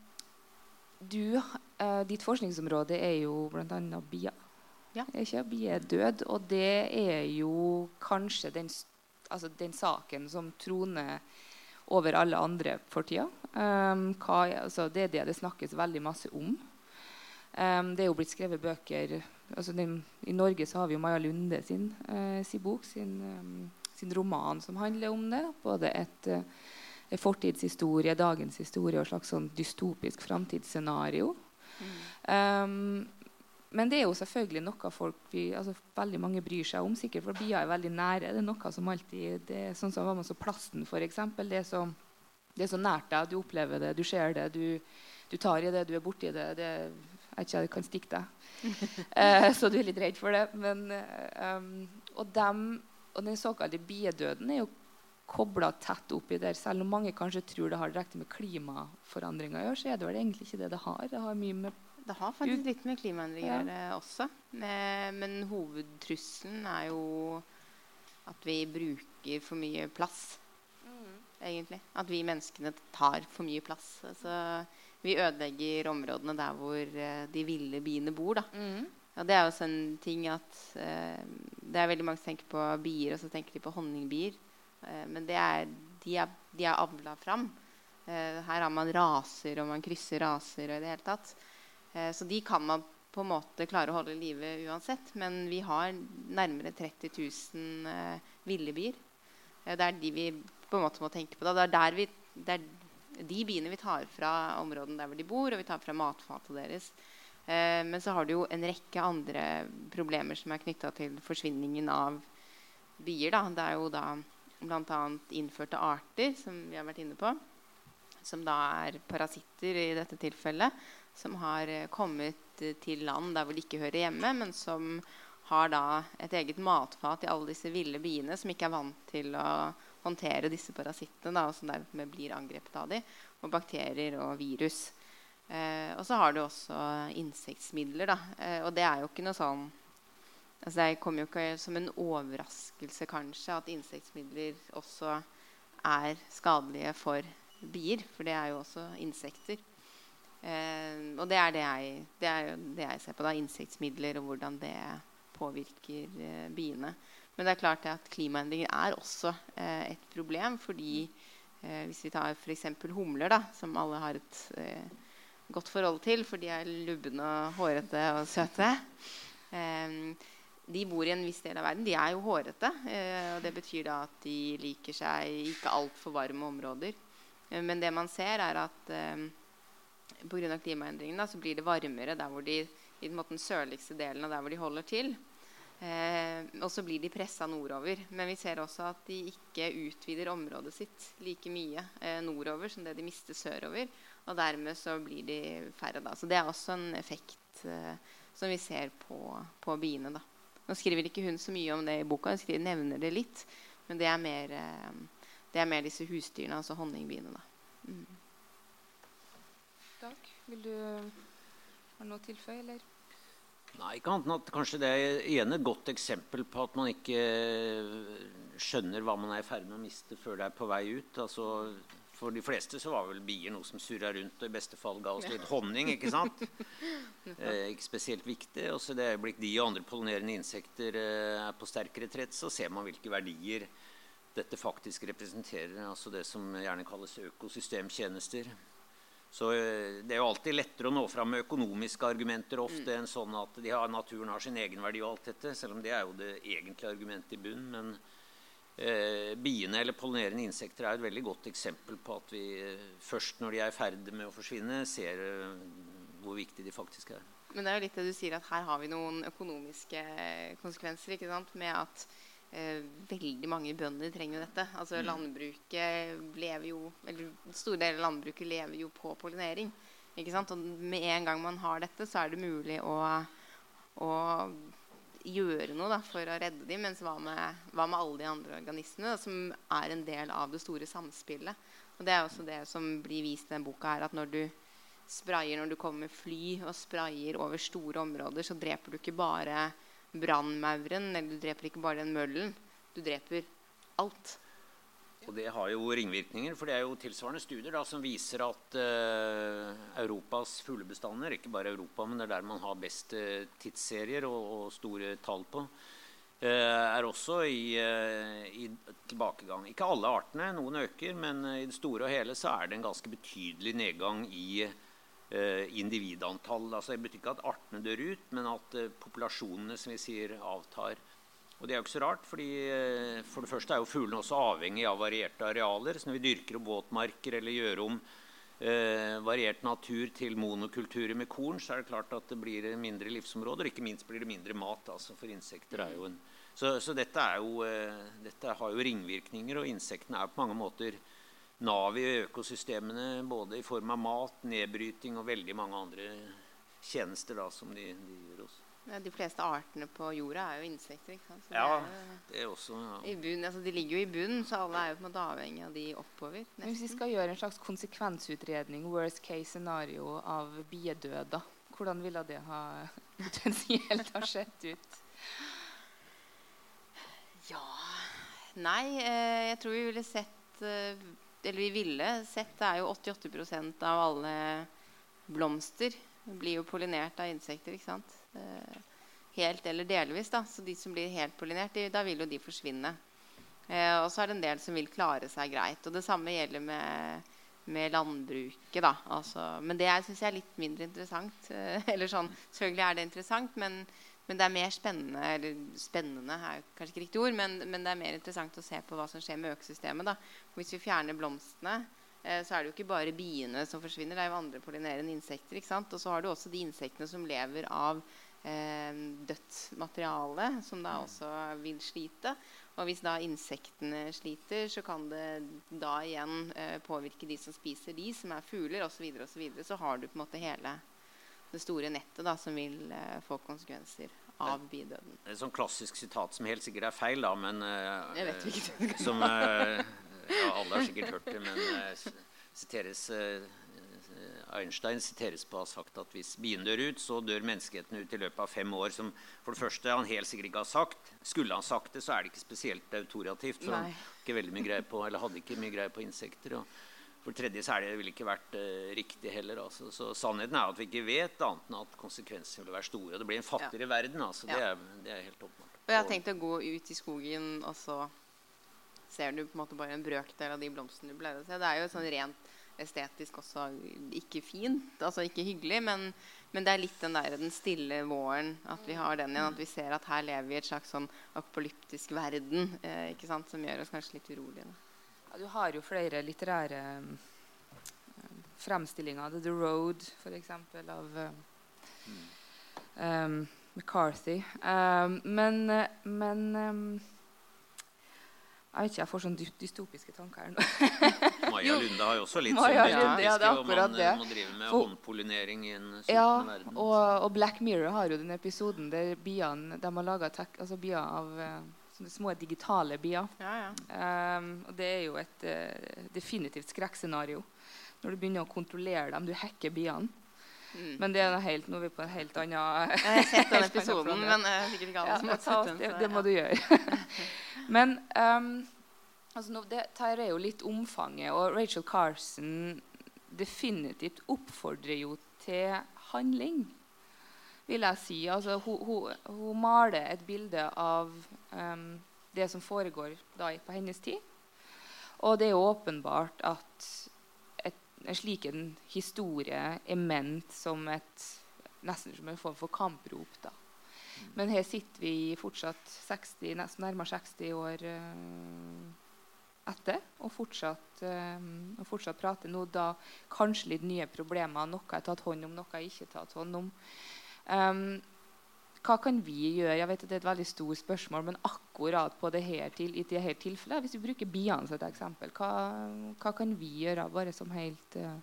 du, uh, ditt forskningsområde er jo bl.a. BIA. Ja. Ikke? BIA er død, og det er jo kanskje den, altså den saken som troner over alle andre for tida. Um, hva, altså, det er det det snakkes veldig masse om. Um, det er jo blitt skrevet bøker altså den, I Norge så har vi jo Maja Lunde sin, uh, sin bok, sin, um, sin, roman som handler om det. Både et, uh, fortidshistorie, dagens historie og et slags sånn dystopisk framtidsscenario. Mm. Men det er jo selvfølgelig noe folk vi, altså veldig mange bryr seg om. sikkert, For Bier er veldig nære. Det er noe som alltid, det er sånn som var så Plasten, f.eks. Det, er så, det er så nært deg. Du opplever det, du ser det. Du, du tar i det, du er borti det. det jeg ikke, det kan stikke deg. eh, så du er litt redd for det. Men, um, og, dem, og den såkalte biedøden er jo kobla tett oppi der. Selv om mange kanskje tror det har direkte med klimaforandringer å gjøre, så er det vel egentlig ikke det det har. Det har mye med det har faktisk litt med klimaendringer ja. også. Men, men hovedtrusselen er jo at vi bruker for mye plass. Mm. Egentlig. At vi menneskene tar for mye plass. Altså, vi ødelegger områdene der hvor uh, de ville biene bor. Mm. Og det er jo sånn ting at eh, Det er veldig mange som tenker på bier, og så tenker de på honningbier. Eh, men er, de er, de er avla fram. her har man raser, og man krysser raser og i det hele tatt. Så de kan man på en måte klare å holde i live uansett. Men vi har nærmere 30 000 ville bier. det er de vi på en måte må tenke på. Det er vi, det er de biene vi tar fra områdene der hvor de bor, og vi tar fra matfatet deres. Eh, men så har du jo en rekke andre problemer som er knytta til forsvinningen av bier. Da. Det er jo da bl.a. innførte arter, som vi har vært inne på, som da er parasitter i dette tilfellet, som har eh, kommet til land der hvor de ikke hører hjemme, men som har da et eget matfat i alle disse ville biene som ikke er vant til å håndtere disse parasittene, da, og som dermed blir angrepet av dem, og bakterier og virus. Eh, og så har du også insektmidler. Eh, og det er jo ikke noe sånn altså Det kommer jo ikke som en overraskelse kanskje at insektmidler også er skadelige for bier. For det er jo også insekter. Eh, og det er det, jeg, det er det jeg ser på. da, Insektmidler og hvordan det påvirker eh, biene. Men det er klart at klimaendringer er også eh, et problem. fordi hvis vi tar f.eks. humler, da, som alle har et godt forhold til, for de er lubne og hårete og søte De bor i en viss del av verden. De er jo hårete. Og det betyr da at de liker seg ikke altfor varme områder. Men det man ser, er at pga. klimaendringene så blir det varmere der hvor de, i den sørligste delen av der hvor de holder til. Eh, og så blir de pressa nordover. Men vi ser også at de ikke utvider området sitt like mye eh, nordover som det de mister sørover. Og dermed så blir de færre da. Så det er også en effekt eh, som vi ser på, på, biene. da. Nå skriver ikke hun så mye om det i boka, hun skriver, nevner det litt. Men det er mer, eh, det er mer disse husdyrene, altså honningbiene. da. Mm. Vil du ha noe å tilføye, eller? Nei, ikke annet enn at kanskje det er igjen et godt eksempel på at man ikke skjønner hva man er i ferd med å miste før det er på vei ut. Altså, for de fleste så var vel bier noe som surra rundt og i beste fall ga oss litt honning. ikke sant? Eh, ikke spesielt viktig. Og så det øyeblikk de og andre pollinerende insekter eh, er på sterk retrett, så ser man hvilke verdier dette faktisk representerer. Altså det som gjerne kalles økosystemtjenester. Så eh, Det er jo alltid lettere å nå fram med økonomiske argumenter ofte mm. enn sånn at de har, naturen har sin egenverdi og alt dette, selv om det er jo det egentlige argumentet i bunnen. Men eh, biene eller pollinerende insekter er et veldig godt eksempel på at vi eh, først når de er i ferd med å forsvinne, ser eh, hvor viktig de faktisk er. Men det er jo litt det du sier, at her har vi noen økonomiske konsekvenser. ikke sant? Med at veldig mange bønder trenger dette. Altså mm. landbruket lever jo Eller store deler av landbruket lever jo på pollinering. Ikke sant? Og med en gang man har dette, så er det mulig å, å gjøre noe da, for å redde dem. Mens hva med, hva med alle de andre organismene da, som er en del av det store samspillet? Og Det er også det som blir vist i denne boka. her, at Når du sprayer når du kommer med fly og sprayer over store områder, så dreper du ikke bare brannmauren. Eller du dreper ikke bare den møllen. Du dreper alt. Og det har jo ringvirkninger, for det er jo tilsvarende studier da, som viser at uh, Europas fuglebestander, ikke bare Europa, men det er der man har best uh, tidsserier og, og, store tall på, uh, er også i, i, tilbakegang. Ikke alle artene, noen øker, men i det store og hele så er det en ganske betydelig nedgang i Eh, individantall. Altså, det betyr ikke at artene dør ut, men at eh, populasjonene som vi sier, avtar. Og det er jo ikke så rart, fordi eh, For det første er jo fuglene også avhengig av varierte arealer. så Når vi dyrker opp våtmarker eller gjør om eh, variert natur til monokulturer med korn, så er det klart at det blir mindre livsområder. Ikke minst blir det mindre mat. altså For insekter er jo en Så, så dette, jo, eh, dette har jo ringvirkninger, og insektene er på mange måter nav i økosystemene både i form av mat, nedbryting og veldig mange andre tjenester da, som de, de gir oss. Ja, de fleste artene på jorda er jo insekter. ikke sant? Så ja, det er også, ja. Bunn, altså de ligger jo i bunnen, så alle er jo på en måte avhengig av de oppover. Nesten. Hvis vi skal gjøre en slags konsekvensutredning, worst case scenario, av biedøder, hvordan ville det ha potensielt ha sett ut? Ja Nei, eh, jeg tror vi ville sett eh, eller vi ville sett, det er jo 88% av alle blomster blir jo pollinert av insekter. ikke sant? Eh, helt eller delvis. da, Så de som blir helt pollinert, de, da vil jo de forsvinne. Eh, og så er det en del som vil klare seg greit. Og det samme gjelder med, med landbruket. da, altså, Men det syns jeg er litt mindre interessant. Eh, eller sånn, Selvfølgelig er det interessant, men men det er mer spennende eller spennende er kanskje ikke riktig ord, men, men, det er mer interessant å se på hva som skjer med økosystemet. Da. Hvis vi fjerner blomstene, eh, så er det jo ikke bare biene som forsvinner. Det er jo andre pollinerende insekter. ikke sant? Og så har du også de insektene som lever av eh, dødt materiale, som da også vil slite. Og hvis da insektene sliter, så kan det da igjen eh, påvirke de som spiser de, som er fugler osv. Så, videre, og så, videre. så har du på en måte hele det store nettet da, som vil uh, få konsekvenser av bidøden. Et sånn klassisk sitat som helt sikkert er feil, da, men uh, Jeg vet ikke Som uh, ja, Alle har sikkert hørt det, men siteres Einstein siteres på å ha sagt at hvis bien dør ut, så dør menneskeheten ut i løpet av fem år. Som for det første han helt sikkert ikke har sagt. Skulle han sagt det, så er det ikke spesielt autorativt. For Nei. han ikke mye greie på, eller hadde ikke mye greie på insekter. Og, for det tredje så er det ville ikke vært uh, riktig heller. Altså. Så sannheten er at vi ikke vet annet enn at konsekvensene vil være store. Og Det blir en fattigere ja. verden. Altså. Det, er, det, er, helt åpenbart. Og jeg har tenkt å gå ut i skogen, og så ser du på en måte bare en brøkdel av de blomstene du pleier å se. Det er jo sånn rent estetisk også ikke fint, altså ikke hyggelig, men, men, det er litt den der den stille våren, at vi har den igjen. At vi ser at her lever vi i et slags sånn apolyptisk verden eh, ikke sant, som gjør oss kanskje litt urolige. Da. Ja, du har jo flere litterære um, fremstillinger. The Road, f.eks., av um, McCarthy. Um, men, men um, jeg vet ikke, jeg får sånne dystopiske tanker her nå. Maja Lunde har jo også litt Maja sånn Lunde, ja, det er akkurat man det. må drive med håndpollinering i en sulten ja, verden. Og, og, Black Mirror har jo den episoden der biene, de har laga altså bier av sånne små digitale bier. Ja, ja. Um, og det er jo et uh, definitivt skrekkscenario når du begynner å kontrollere dem. Du hacker biene. Mm. Men det er noe helt, nå er vi på en helt annen Jeg har sett den episoden, men uh, sikkert ikke alle ja, som har sett den. Det, det må du gjøre. men um, altså, det tar jo litt omfanget, og Rachel Carson definitivt oppfordrer jo til handling vil jeg si. Altså, hun, hun, hun, maler et bilde av um, det som foregår da, på hennes tid. Og det er åpenbart at et, en slik en historie er ment som et nesten som en form for kamprop. da. Men her sitter vi fortsatt 60, nesten nærmere 60 år uh, etter og fortsatt, uh, og fortsatt prater nå da kanskje litt nye problemer. Noe er tatt hånd om, noe er ikke tatt hånd om. Um, hva kan vi gjøre? Jeg vet at Det er et veldig stort spørsmål, men akkurat på det her til, i dette tilfellet, hvis vi bruker biene som et eksempel, hva, hva, kan vi gjøre bare som helt uh,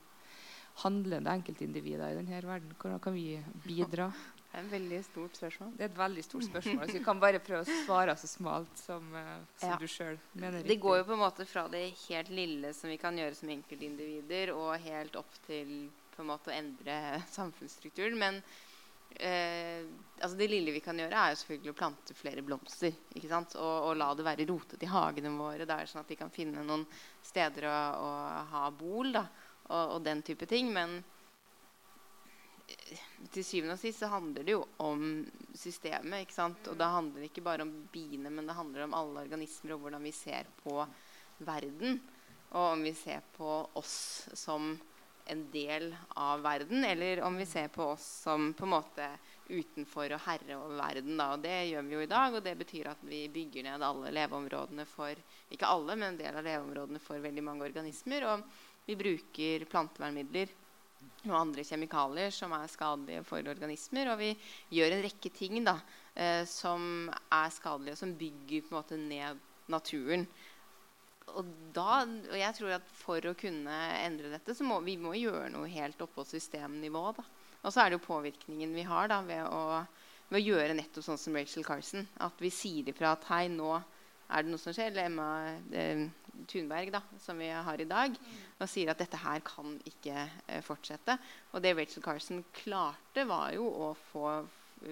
handlende enkeltindivider i denne verden? Hvordan kan vi bidra? Det er et veldig stort spørsmål. Det er et veldig stort spørsmål. Så vi kan bare prøve å svare så smalt som, uh, som ja. du sjøl mener riktig. Det går jo på en måte fra det helt lille som vi kan gjøre som enkeltindivider, og helt opp til på en måte å endre samfunnsstrukturen. Men eh, altså Det lille vi kan gjøre, er jo selvfølgelig å plante flere blomster. ikke sant? Og, og la det være rotet i hagene våre, Det er sånn at de kan finne noen steder å, å ha bol. da, og, og, den type ting. Men eh, til syvende og sist så handler det jo om systemet. ikke sant? Og da handler det ikke bare om biene, men det handler om alle organismer og hvordan vi ser på verden. Og om vi ser på oss som en del av verden, eller om vi ser på oss som på en måte utenfor og herre over verden. Da. Og det gjør vi jo i dag, og det betyr at vi bygger ned alle leveområdene for ikke alle, men en del av leveområdene for veldig mange organismer. Og vi bruker plantevernmidler og andre kjemikalier som er skadelige for organismer. Og vi gjør en rekke ting da, eh, som er skadelige, og som bygger på en måte ned naturen og, da, og jeg tror at for å kunne endre dette, så må vi må gjøre noe helt oppå systemnivå. Da. Og så er det jo påvirkningen vi har da, ved, å, ved å gjøre nettopp sånn som Rachel Carson. At vi sier ifra at hei, nå er det noe som skjer. Eller Emma eh, Thunberg, da, som vi har i dag. Og sier at dette her kan ikke eh, fortsette. Og det Rachel Carson klarte, var jo å få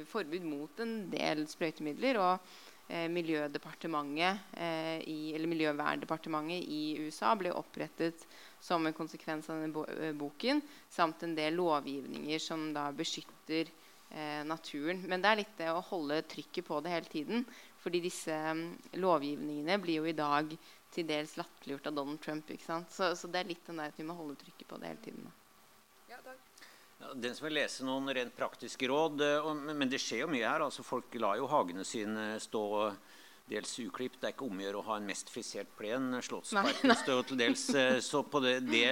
forbud mot en del sprøytemidler. og Miljødepartementet eh, i, eller Miljøverndepartementet i USA ble opprettet som en konsekvens av denne eh, boken, samt en del lovgivninger som da beskytter eh, naturen. Men det er litt det å holde trykket på det hele tiden. fordi disse um, lovgivningene blir jo i dag til dels latterliggjort av Donald Trump. ikke Så, så, det er litt den der at vi må holde trykket på det hele tiden. Takk. Den som vil lese noen rent praktiske råd eh, Men det skjer jo mye her. altså Folk lar jo hagene sine stå dels uklipt. Det er ikke om å gjøre å ha en mest frisert plen. Slottsparken står til dels eh, Så på det, det,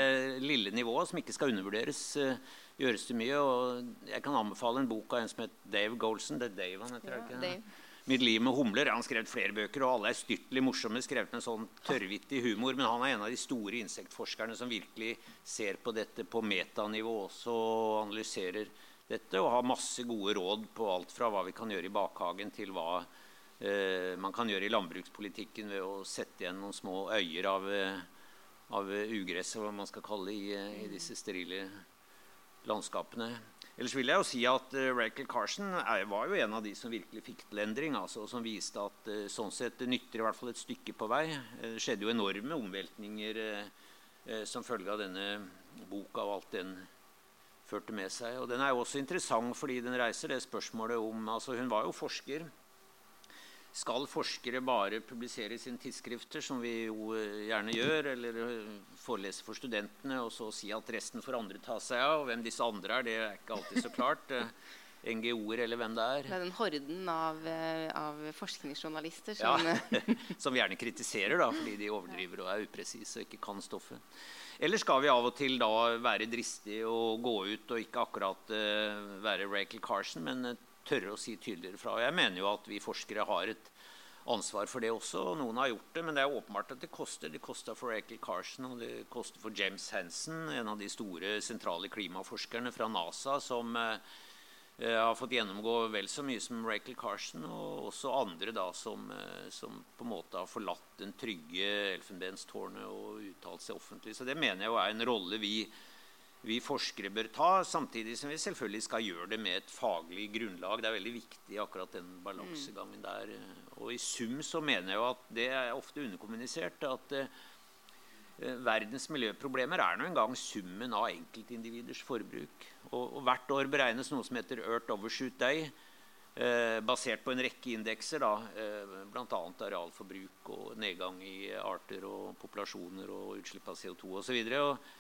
lille nivået, som ikke skal undervurderes, eh, gjøres det mye. og Jeg kan anbefale en bok av en som heter Dave Golson. Det er Dave han heter, ja, ikke? Dave. 'Mitt liv med humler'. Han har skrevet flere bøker, og alle er styrtelig morsomme. Skrevet med sånn tørrvittig humor. Men han er en av de store insektforskerne som virkelig ser på dette på metanivå også, og analyserer dette. Og har masse gode råd på alt fra hva vi kan gjøre i bakhagen, til hva eh, man kan gjøre i landbrukspolitikken ved å sette igjen noen små øyer av, eh, av ugress, hva man skal kalle det, i, i disse sterile landskapene. Ellers vil jeg jo si at uh, Rachel Carson er, var jo en av de som virkelig fikk til endring. Altså, som viste at uh, sånn sett nytter i hvert fall et stykke på vei. Det skjedde jo enorme omveltninger som følge av denne boka og alt den førte med seg. Og Den er jo også interessant fordi den reiser det spørsmålet om altså Hun var jo forsker skal forskere bare publisere sine tidsskrifter, som vi jo eh, gjerne gjør, eller eh, forelese for studentene, og så si at resten får andre ta seg av? Og hvem disse andre er, det er ikke alltid så klart. Eh, NGO-er eller hvem det er. Det er den horden av, av forskningsjournalister som ja, Som vi gjerne kritiserer da, fordi de overdriver og er upresise og ikke kan stoffet. Eller skal vi av og til da være dristige og gå ut og ikke akkurat uh, være Rachel Carson, men tørre å si tydeligere fra. Og jeg mener jo at vi forskere har et ansvar for det også. og Noen har gjort det, men det er åpenbart at det koster. Det kosta for Rachel Carson og det koster for James Hansen, en av de store sentrale klimaforskerne fra NASA, som eh, har fått gjennomgå vel så mye som Rachel Carson, og også andre da som, eh, som på en måte har forlatt den trygge elfenbenstårnet og uttalt seg offentlig. Så det mener jeg jo er en rolle vi vi forskere bør ta, samtidig som vi selvfølgelig skal gjøre det med et faglig grunnlag. Det er veldig viktig, akkurat den balansegangen der. Og i sum så mener jeg jo at det er ofte underkommunisert at eh, verdens miljøproblemer er nå engang summen av enkeltindividers forbruk. Og, og, hvert år beregnes noe som heter Earth Overshoot Day, eh, basert på en rekke indekser, da, eh, bl.a. arealforbruk og nedgang i arter og populasjoner og utslipp av CO2 osv. Eh,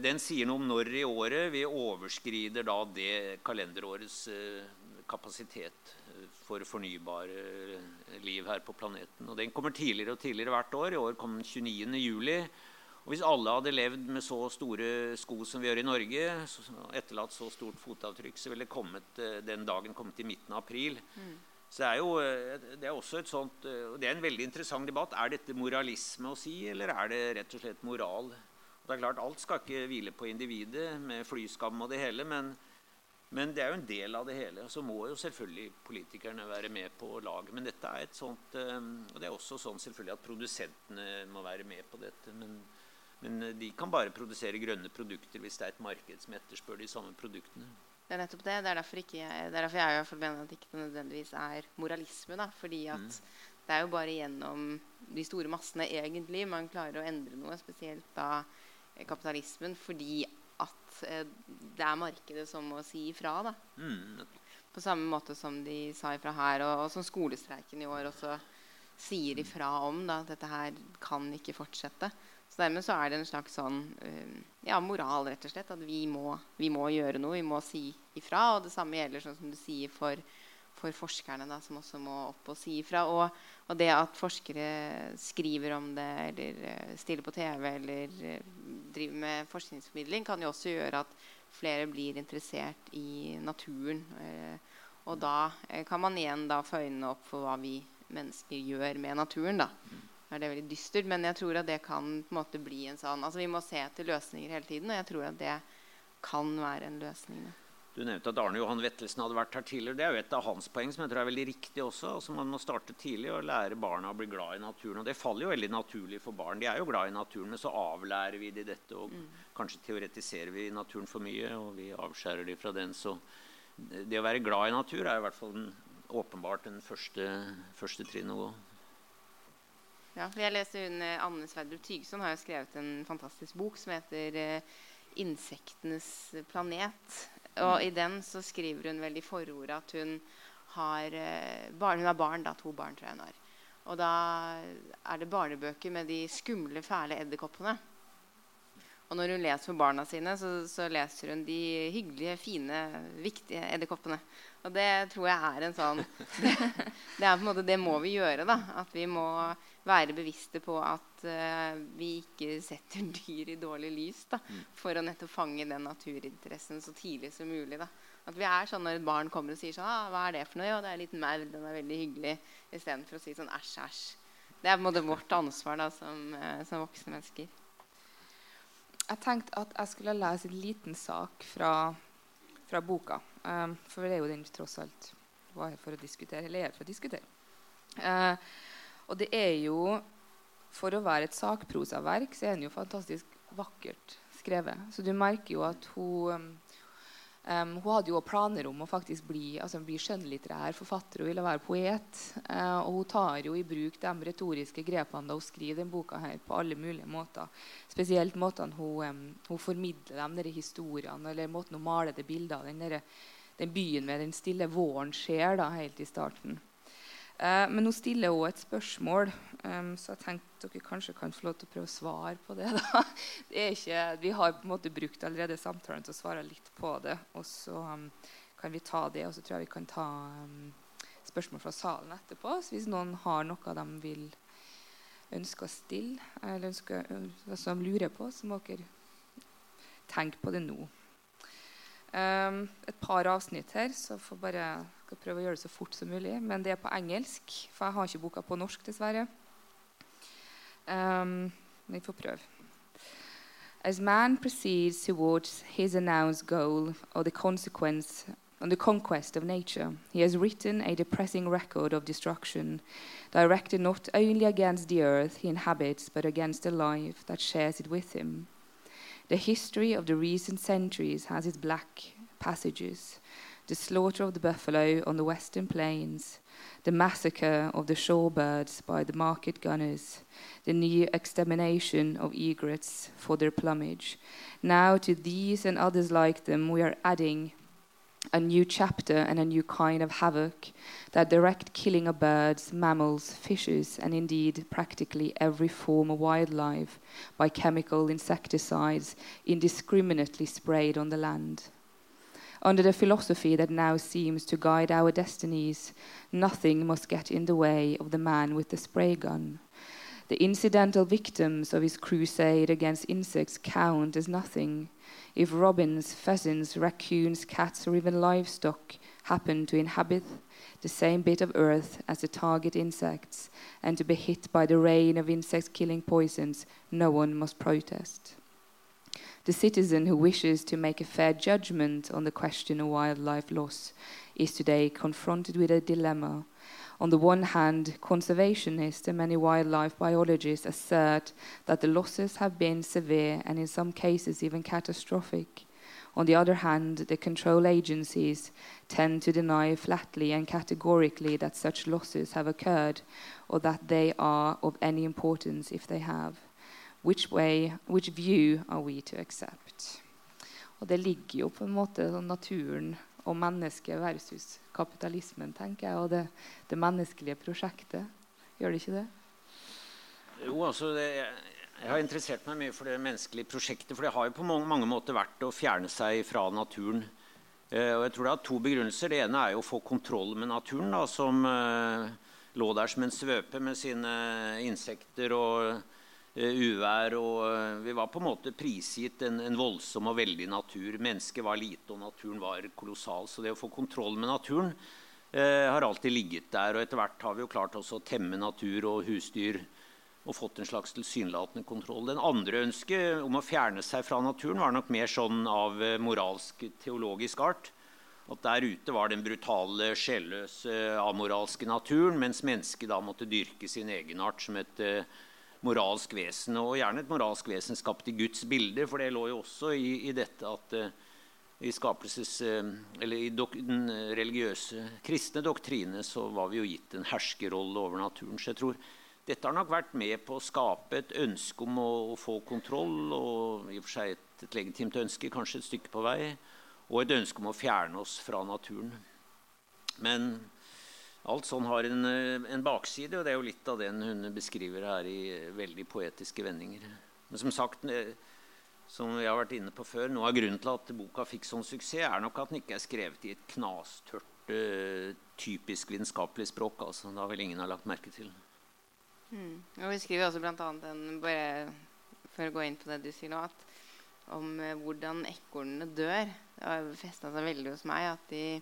den sier noe om når i året vi overskrider da det kalenderårets eh, kapasitet eh, for fornybare liv her på planeten. Og Den kommer tidligere og tidligere hvert år. I år kom den 29. juli. Og Hvis alle hadde levd med så store sko som vi gjør i Norge, etterlatt så stort fotavtrykk, så ville kommet, den dagen kommet i midten av april. Mm. Så det er jo det er også et sånt, og det er en veldig interessant debatt. Er dette moralisme å si, eller er det rett og slett moral? Og det er klart, Alt skal ikke hvile på individet med flyskam og det hele, men, men, det er jo en del av det hele. Så må jo selvfølgelig politikerne være med på laget. Men dette er et sånt, ehm, og det er også sånn selvfølgelig at produsentene må være med på dette. Men, men de kan bare produsere grønne produkter hvis det er et marked som etterspør de samme produktene. Det er nettopp det. Det er derfor, ikke, det er derfor jeg mener at det ikke nødvendigvis er moralisme. Da. Fordi at mm. det er jo bare gjennom de store massene egentlig man klarer å endre noe. Spesielt da kapitalismen fordi at eh, det er markedet som må si ifra. Da. Mm. På samme måte som de sa ifra her, og, og som skolestreiken i år også sier ifra om. Da, at dette her kan ikke fortsette. Så dermed så er det en slags sånn uh, ja, moral, rett og slett. At vi må, vi må, gjøre noe. Vi må si ifra. Og det samme gjelder sånn som du sier for for forskerne, da, som også må opp og si ifra. Og, og, det at forskere skriver om det, eller uh, stiller på TV, eller uh, driver med forskningsformidling, kan jo også gjøre at flere blir interessert i naturen. Uh, og da kan man igjen da få øynene opp for hva vi mennesker gjør med naturen. da. Er det veldig dystert, Men jeg tror at det kan på en måte bli en sånn Altså Vi må se etter løsninger hele tiden, og jeg tror at det kan være en løsning. Da. Du nevnte at Arne Johan Vettelsen hadde vært her tidligere. Det er jo et av hans poeng som jeg tror er veldig riktig også. Altså Man må starte tidlig og lære barna å bli glad i naturen. Og det faller jo veldig naturlig for barn. De er jo glad i naturen, men så avlærer vi de dette. Og mm. kanskje teoretiserer vi naturen for mye, og vi avskjærer de fra den. Så det å være glad i natur er i hvert fall den, åpenbart den første, første trinn å gå. Ja, jeg leste hun, eh, Anne Sverdrup Tygeson har jo skrevet en fantastisk bok som heter eh, 'Insektenes planet'. Og i den så skriver hun veldig i forordet at hun har, eh, barn, hun har barn. Da, to barn, tror jeg hun har. Og da er det barnebøker med de skumle, fæle edderkoppene. Og når hun leser for barna sine, så, så, leser hun de hyggelige, fine, viktige edderkoppene. Og det tror jeg er en sånn det, det, er på en måte, det må vi gjøre. da, At vi må være bevisste på at uh, vi ikke setter dyr i dårlig lys. da, mm. For å nettopp fange den naturinteressen så tidlig som mulig. da. At vi er sånn når et barn kommer og sier sånn ah, 'Hva er det for noe?' 'Jo, det er litt maur. Den er veldig hyggelig.' Istedenfor å si sånn 'æsj, æsj'. Det er på en måte vårt ansvar da, som, uh, som voksne mennesker. Jeg tenkte at jeg skulle lese en liten sak fra, fra boka. Um, for det er jo den tross alt var her for å diskutere. Eller er for å diskutere. Uh, og det er jo For å være et sakprosaverk så er den jo fantastisk vakkert skrevet. Så du merker jo at hun Um, hun hadde jo planer om å faktisk bli, altså bli skjønnlitterær forfatter. og ville være poet. Uh, og hun tar jo i bruk de retoriske grepene da hun skriver den boka her på alle mulige måter. Spesielt måten hun, um, hun formidler de der historiene, eller måten hun maler det bildet av den, den byen med den stille våren skjer da, helt i starten. Uh, men hun stiller også et spørsmål, så jeg tenkte dere kanskje kan få lov til å prøve å svare på det. det ikke, vi har på en måte brukt allerede samtalen til å svare litt på det. Og så kan vi ta det, og så tror jeg vi kan ta spørsmål fra salen etterpå. Så hvis noen har noe de vil ønske å stille, eller ønsker, altså de lurer på, så må dere tenke på det nå. Um, et par avsnitt her, så får bare skal prøve å gjøre det så fort som mulig. Men det er på engelsk, for jeg har ikke boka på norsk, dessverre. Um, men jeg får prøve. As man proceeds towards his announced goal or the consequence on the conquest of nature, he has written a depressing record of destruction, directed not only against the earth he inhabits, but against the life that shares it with him. The history of the recent centuries has its black passages the slaughter of the buffalo on the western plains, the massacre of the shorebirds by the market gunners, the near extermination of egrets for their plumage. Now, to these and others like them, we are adding a new chapter and a new kind of havoc that direct killing of birds, mammals, fishes, and indeed practically every form of wildlife by chemical insecticides indiscriminately sprayed on the land. Under the philosophy that now seems to guide our destinies, nothing must get in the way of the man with the spray gun. The incidental victims of his crusade against insects count as nothing if robins, pheasants, raccoons, cats, or even livestock happen to inhabit the same bit of earth as the target insects and to be hit by the rain of insect killing poisons, no one must protest. The citizen who wishes to make a fair judgment on the question of wildlife loss is today confronted with a dilemma. On the one hand, conservationists and many wildlife biologists assert that the losses have been severe and in some cases even catastrophic. On the other hand, the control agencies tend to deny flatly and categorically that such losses have occurred or that they are of any importance if they have. Which, way, which view are we to accept? Og det ligger jo på en måte naturen og mennesket versus kapitalismen, tenker jeg, og det, det menneskelige prosjektet. Gjør det ikke det? Jo, altså det, Jeg har interessert meg mye for det menneskelige prosjektet. For det har jo på mange, mange måter vært å fjerne seg fra naturen. Eh, og jeg tror det har to begrunnelser. Det ene er jo å få kontroll med naturen, da, som eh, lå der som en svøpe med sine insekter og uvær. og eh, Vi var på en måte prisgitt en, en, voldsom og veldig natur. Mennesket var lite, og naturen var kolossal. Så det å få kontroll med naturen eh, har alltid ligget der. Og etter hvert har vi jo klart også å temme natur og husdyr og fått en slags tilsynelatende kontroll. Den andre ønsket om å fjerne seg fra naturen var nok mer sånn av eh, moralsk, teologisk art. At der ute var den brutale, sjelløse, amoralske naturen, mens mennesket da måtte dyrke sin egenart som et eh, moralsk vesen, og gjerne et moralsk vesen skapt i Guds bilde, for det lå jo også i, i dette at uh, i skapelses, uh, eller i dok, den religiøse, kristne doktrine så var vi jo gitt en herskerolle over naturen. Så jeg tror dette har nok vært med på å skape et ønske om å, å få kontroll, og i og for seg et, et legitimt ønske, kanskje et stykke på vei, og et ønske om å fjerne oss fra naturen. Men Alt sånn har en, eh, en, bakside, og det er jo litt av den hun beskriver her i veldig poetiske vendinger. Men som sagt, eh, som vi har vært inne på før, noe av grunnen til at boka fikk sånn suksess, er nok at den ikke er skrevet i et knastørt, typisk vitenskapelig språk. altså. Det har vel ingen har lagt merke til. Mm. Og vi skriver også bl.a. en bare for å gå inn på det du sier nå, at om hvordan ekornene dør. Det har festa seg veldig hos meg at de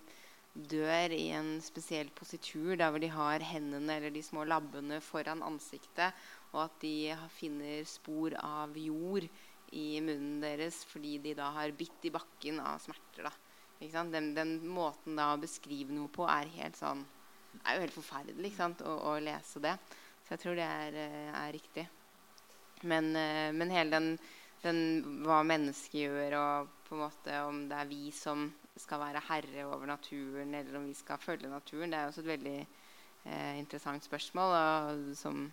dør i en spesiell positur der hvor de har hendene eller de små labbene foran ansiktet, og at de finner spor av jord i munnen deres fordi de da har bitt i bakken av smerter. Den, den, måten da å beskrive noe på er helt sånn er jo helt forferdelig å, å, lese det. Så jeg tror det er, eh, er riktig. Men, eh, men hele den, den, hva mennesket gjør, og på en måte om det er vi som skal være herre over naturen, eller om vi skal følge naturen. Det er også et veldig eh, interessant spørsmål. Og som,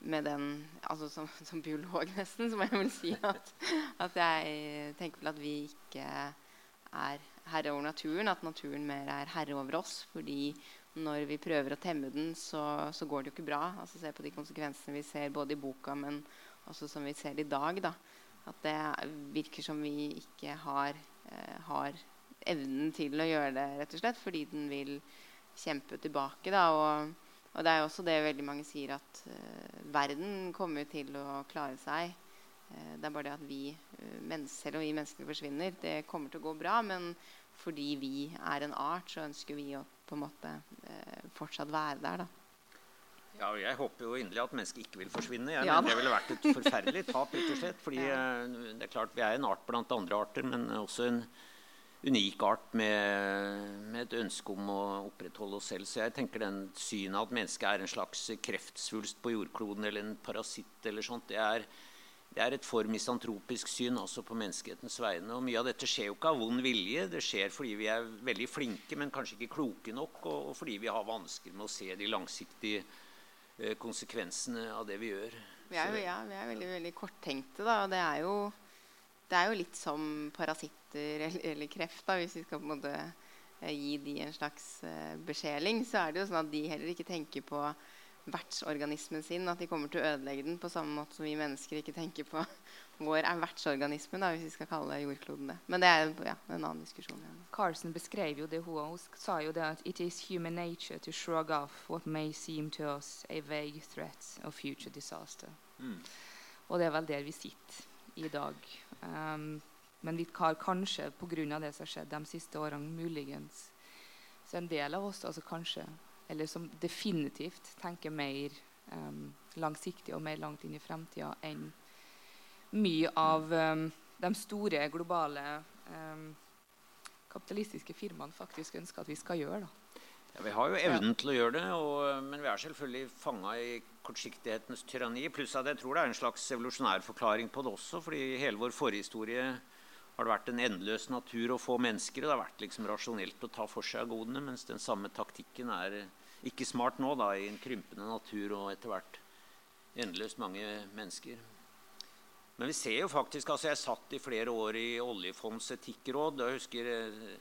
den, altså som, som, biolog nesten, så må jeg vel si at, at jeg tenker vel at vi ikke er herre over naturen. At naturen mer er herre over oss. fordi når vi prøver å temme den, så, så går det jo ikke bra. Altså Se på de konsekvensene vi ser både i boka, men også som vi ser i dag. da at det virker som vi ikke har, eh, har evnen til å gjøre det, rett og slett, fordi den vil kjempe tilbake. Da, og, og, det er jo også det veldig mange sier, at uh, verden kommer til å klare seg. Uh, det er bare det at vi, uh, selv om vi mennesker forsvinner, det kommer til å gå bra. Men fordi vi er en art, så ønsker vi å på en måte fortsatt være der. da. Ja, jeg håper jo inderlig at mennesket ikke vil forsvinne. Jeg ja, mener Det ville vært et forferdelig tap. rett og slett, fordi ja. det er klart Vi er en art blant andre arter, men også en unik art med, med, et ønske om å opprettholde oss selv. Så jeg tenker den synet at mennesket er en slags kreftsvulst på jordkloden eller en parasitt, eller sånt, det er, det er et for misantropisk syn også på menneskehetens vegne. Og mye av dette skjer jo ikke av vond vilje. Det skjer fordi vi er veldig flinke, men kanskje ikke kloke nok, og, og fordi vi har vansker med å se de langsiktige eh, konsekvensene av det vi gjør. Vi er, jo, ja, vi er veldig, veldig korttenkte, da. Og det er jo det er jo litt som parasitter eller, eller kreft, da, hvis vi skal på en måte eh, gi de en slags uh, besjeling, så er det jo sånn at de heller ikke tenker på vertsorganismen sin, at de kommer til å ødelegge den på samme måte som vi mennesker ikke tenker på vår er vertsorganisme, da, hvis vi skal kalle jordkloden det. Men det er ja, en annen diskusjon. Ja. Carlsen beskrev jo det hun, hun sa jo det at it is human nature to shrug off what may seem to us a vague threat of future disaster. Mm. Og det er vel der vi sitter i dag. Um, men vi har kanskje pga. det som har skjedd de siste årene, muligens Så en del av oss altså kanskje, eller som definitivt tenker mer um, langsiktig og mer langt inn i fremtida enn mye av um, de store globale kapitalistiske firmaene faktisk ønsker at vi skal gjøre. Da. Ja, vi har jo evnen til å gjøre det, og, men vi er selvfølgelig fanga i kortsiktighetens tyranni. Pluss at jeg tror det er en slags evolusjonær forklaring på det også. fordi i hele vår forhistorie har det vært en endeløs natur å få mennesker. og Det har vært liksom rasjonelt å ta for seg godene, mens den samme taktikken er ikke smart nå da, i en krympende natur og etter hvert endeløst mange mennesker. Men vi ser jo faktisk altså Jeg satt i flere år i Oljefondets etikkråd. jeg husker eh,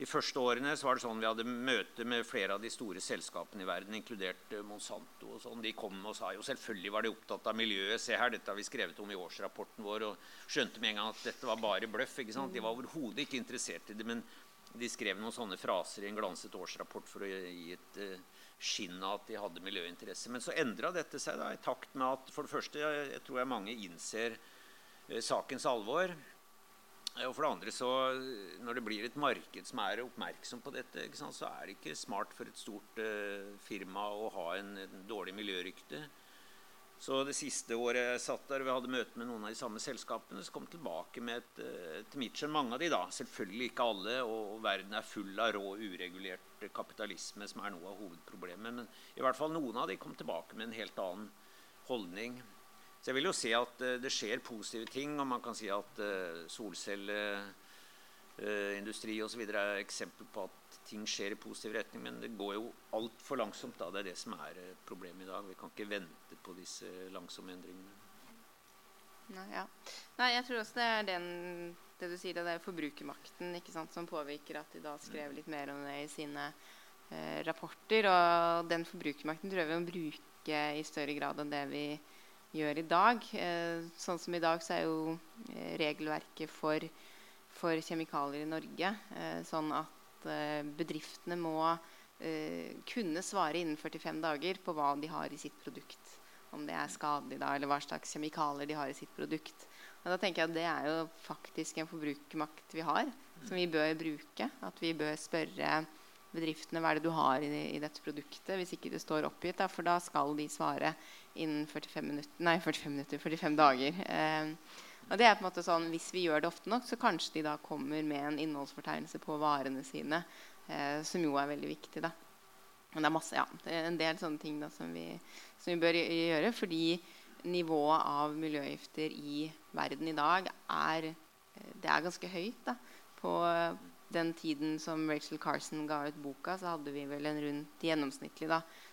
de første årene så var det sånn vi hadde møte med flere av de store selskapene i verden, inkludert eh, Monsanto. og sånn. De kom og sa jo selvfølgelig var de opptatt av miljøet. Se her, dette har vi skrevet om i årsrapporten vår. Og skjønte med en gang at dette var bare bløff. ikke sant? De var overhodet ikke interessert i det. Men de skrev noen sånne fraser i en glanset årsrapport for å gi et uh, skinn av at de hadde miljøinteresse. Men så endra dette seg da, i takt med at for det første jeg, tror jeg mange innser uh, sakens alvor. Og for det andre så, Når det blir et marked som er oppmerksom på dette, så er det ikke smart for et stort uh, firma å ha en, en, dårlig miljørykte. Så Det siste året jeg satt der, vi hadde møte med noen av de samme selskapene, så kom jeg tilbake med et, uh, til mitt mange av de da, Selvfølgelig ikke alle, og, og verden er full av rå, uregulert kapitalisme, som er noe av hovedproblemet. Men i hvert fall noen av de kom tilbake med en helt annen holdning. Så jeg vil jo si at uh, det skjer positive ting, og man kan si at uh, solcelleindustri uh, osv. er eksempel på at ting skjer i positiv retning, men det går jo altfor langsomt. da, Det er det som er problemet i dag. Vi kan ikke vente på disse langsomme endringene. Nei, ja. Nei, jeg tror også det er den det du sier, det er forbrukermakten sant, som påvirker at de da skrev litt mer om det i sine eh, rapporter. Og den forbrukermakten tror vi må bruke i større grad enn det vi gjør i dag. Eh, sånn som i dag så er jo eh, regelverket for, for kjemikalier i Norge eh, sånn at bedriftene må kunne svare innen 45 dager på hva de har i sitt produkt. Om det er skadelig, da, eller hva slags kjemikalier de har i sitt produkt. Og da tenker jeg at Det er jo faktisk en forbrukermakt vi har, som vi bør bruke. At vi bør spørre bedriftene hva er det du har i, i dette produktet, hvis ikke det står oppgitt. Da, for da skal de svare innen 45 minutter, nei, 45, minutter, 45 dager. Eh, og det er på en måte sånn, Hvis vi gjør det ofte nok, så kanskje de da kommer med en innholdsfortegnelse på varene sine, eh, som jo er veldig viktig. da. Men det er masse, ja, det er en del sånne ting da, som, vi, som vi bør gjøre. Fordi nivået av miljøgifter i verden i dag er, eh, det er ganske høyt. da, på den tiden som Rachel Carson ga ut boka, så hadde vi vel en rundt gjennomsnittlig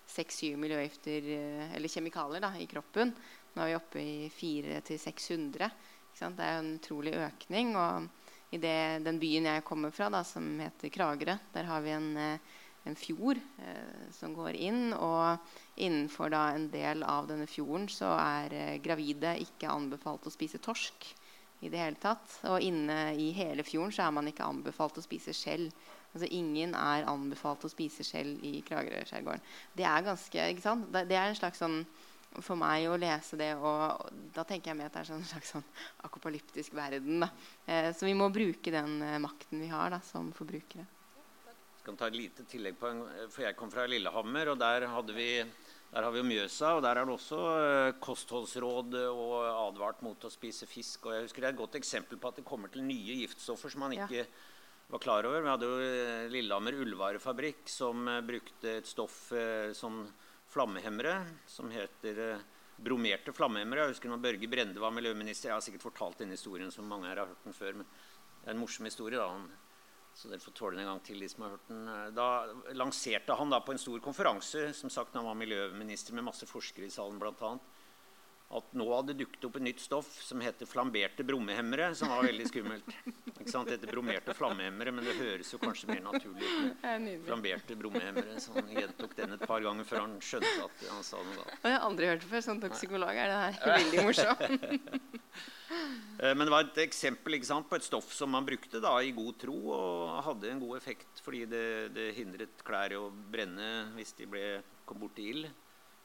6-7 miljøgifter eh, eller kjemikalier da, i kroppen. Nå er vi oppe i 400-600. Det er en utrolig økning. Og i det, den byen jeg kommer fra, da, som heter Kragerø, der har vi en, eh, en fjord eh, som går inn. Og innenfor da, en del av denne fjorden så er eh, gravide ikke anbefalt å spise torsk i det hele tatt. Og inne i hele fjorden så er man ikke anbefalt å spise skjell. Altså Ingen er anbefalt å spise skjell i Kragerø-skjærgården. Det er ganske, ikke sant? Det er en slags sånn for meg å lese det, og da tenker jeg med at det er sånn en slags sånn akopalyptisk verden. Da. Eh, så vi må bruke den eh, makten vi har da, som forbrukere. Jeg skal ta et lite tillegg på for Jeg kom fra Lillehammer, og der hadde vi der har vi jo Mjøsa, og der er det også eh, kostholdsråd og advart mot å spise fisk. Og jeg husker Det er et godt eksempel på at det kommer til nye giftstoffer som man ikke ja. var klar over. Vi hadde jo eh, Lillehammer ullvarefabrikk som eh, brukte et stoff som flammehemmere som heter bromerte flammehemmere. Jeg husker når Børge Brende var miljøminister. Jeg har sikkert fortalt denne historien som mange her har hørt den før. men det er en morsom historie. da. Han så dere får tåle den en gang til, de som har hørt den. Da lanserte han da på en stor konferanse som sagt han var miljøminister med masse forskere i salen blant annet, at nå hadde dukket opp et nytt stoff som heter flamberte brommehemmere, som var veldig skummelt. Ikke sant? Det heter bromerte flammehemmere, men det høres jo kanskje mer naturlig ut med flamberte brommehemmere. Så han gjentok den et par ganger før han skjønte at han sa noe galt. Jeg har aldri hørt det før. Som toksikolog er det her veldig morsomt. Eh, men det var et eksempel sant, på et stoff som man brukte da, i god tro og hadde en god effekt fordi det, det hindret klær å brenne hvis de ble, kom bort til ild.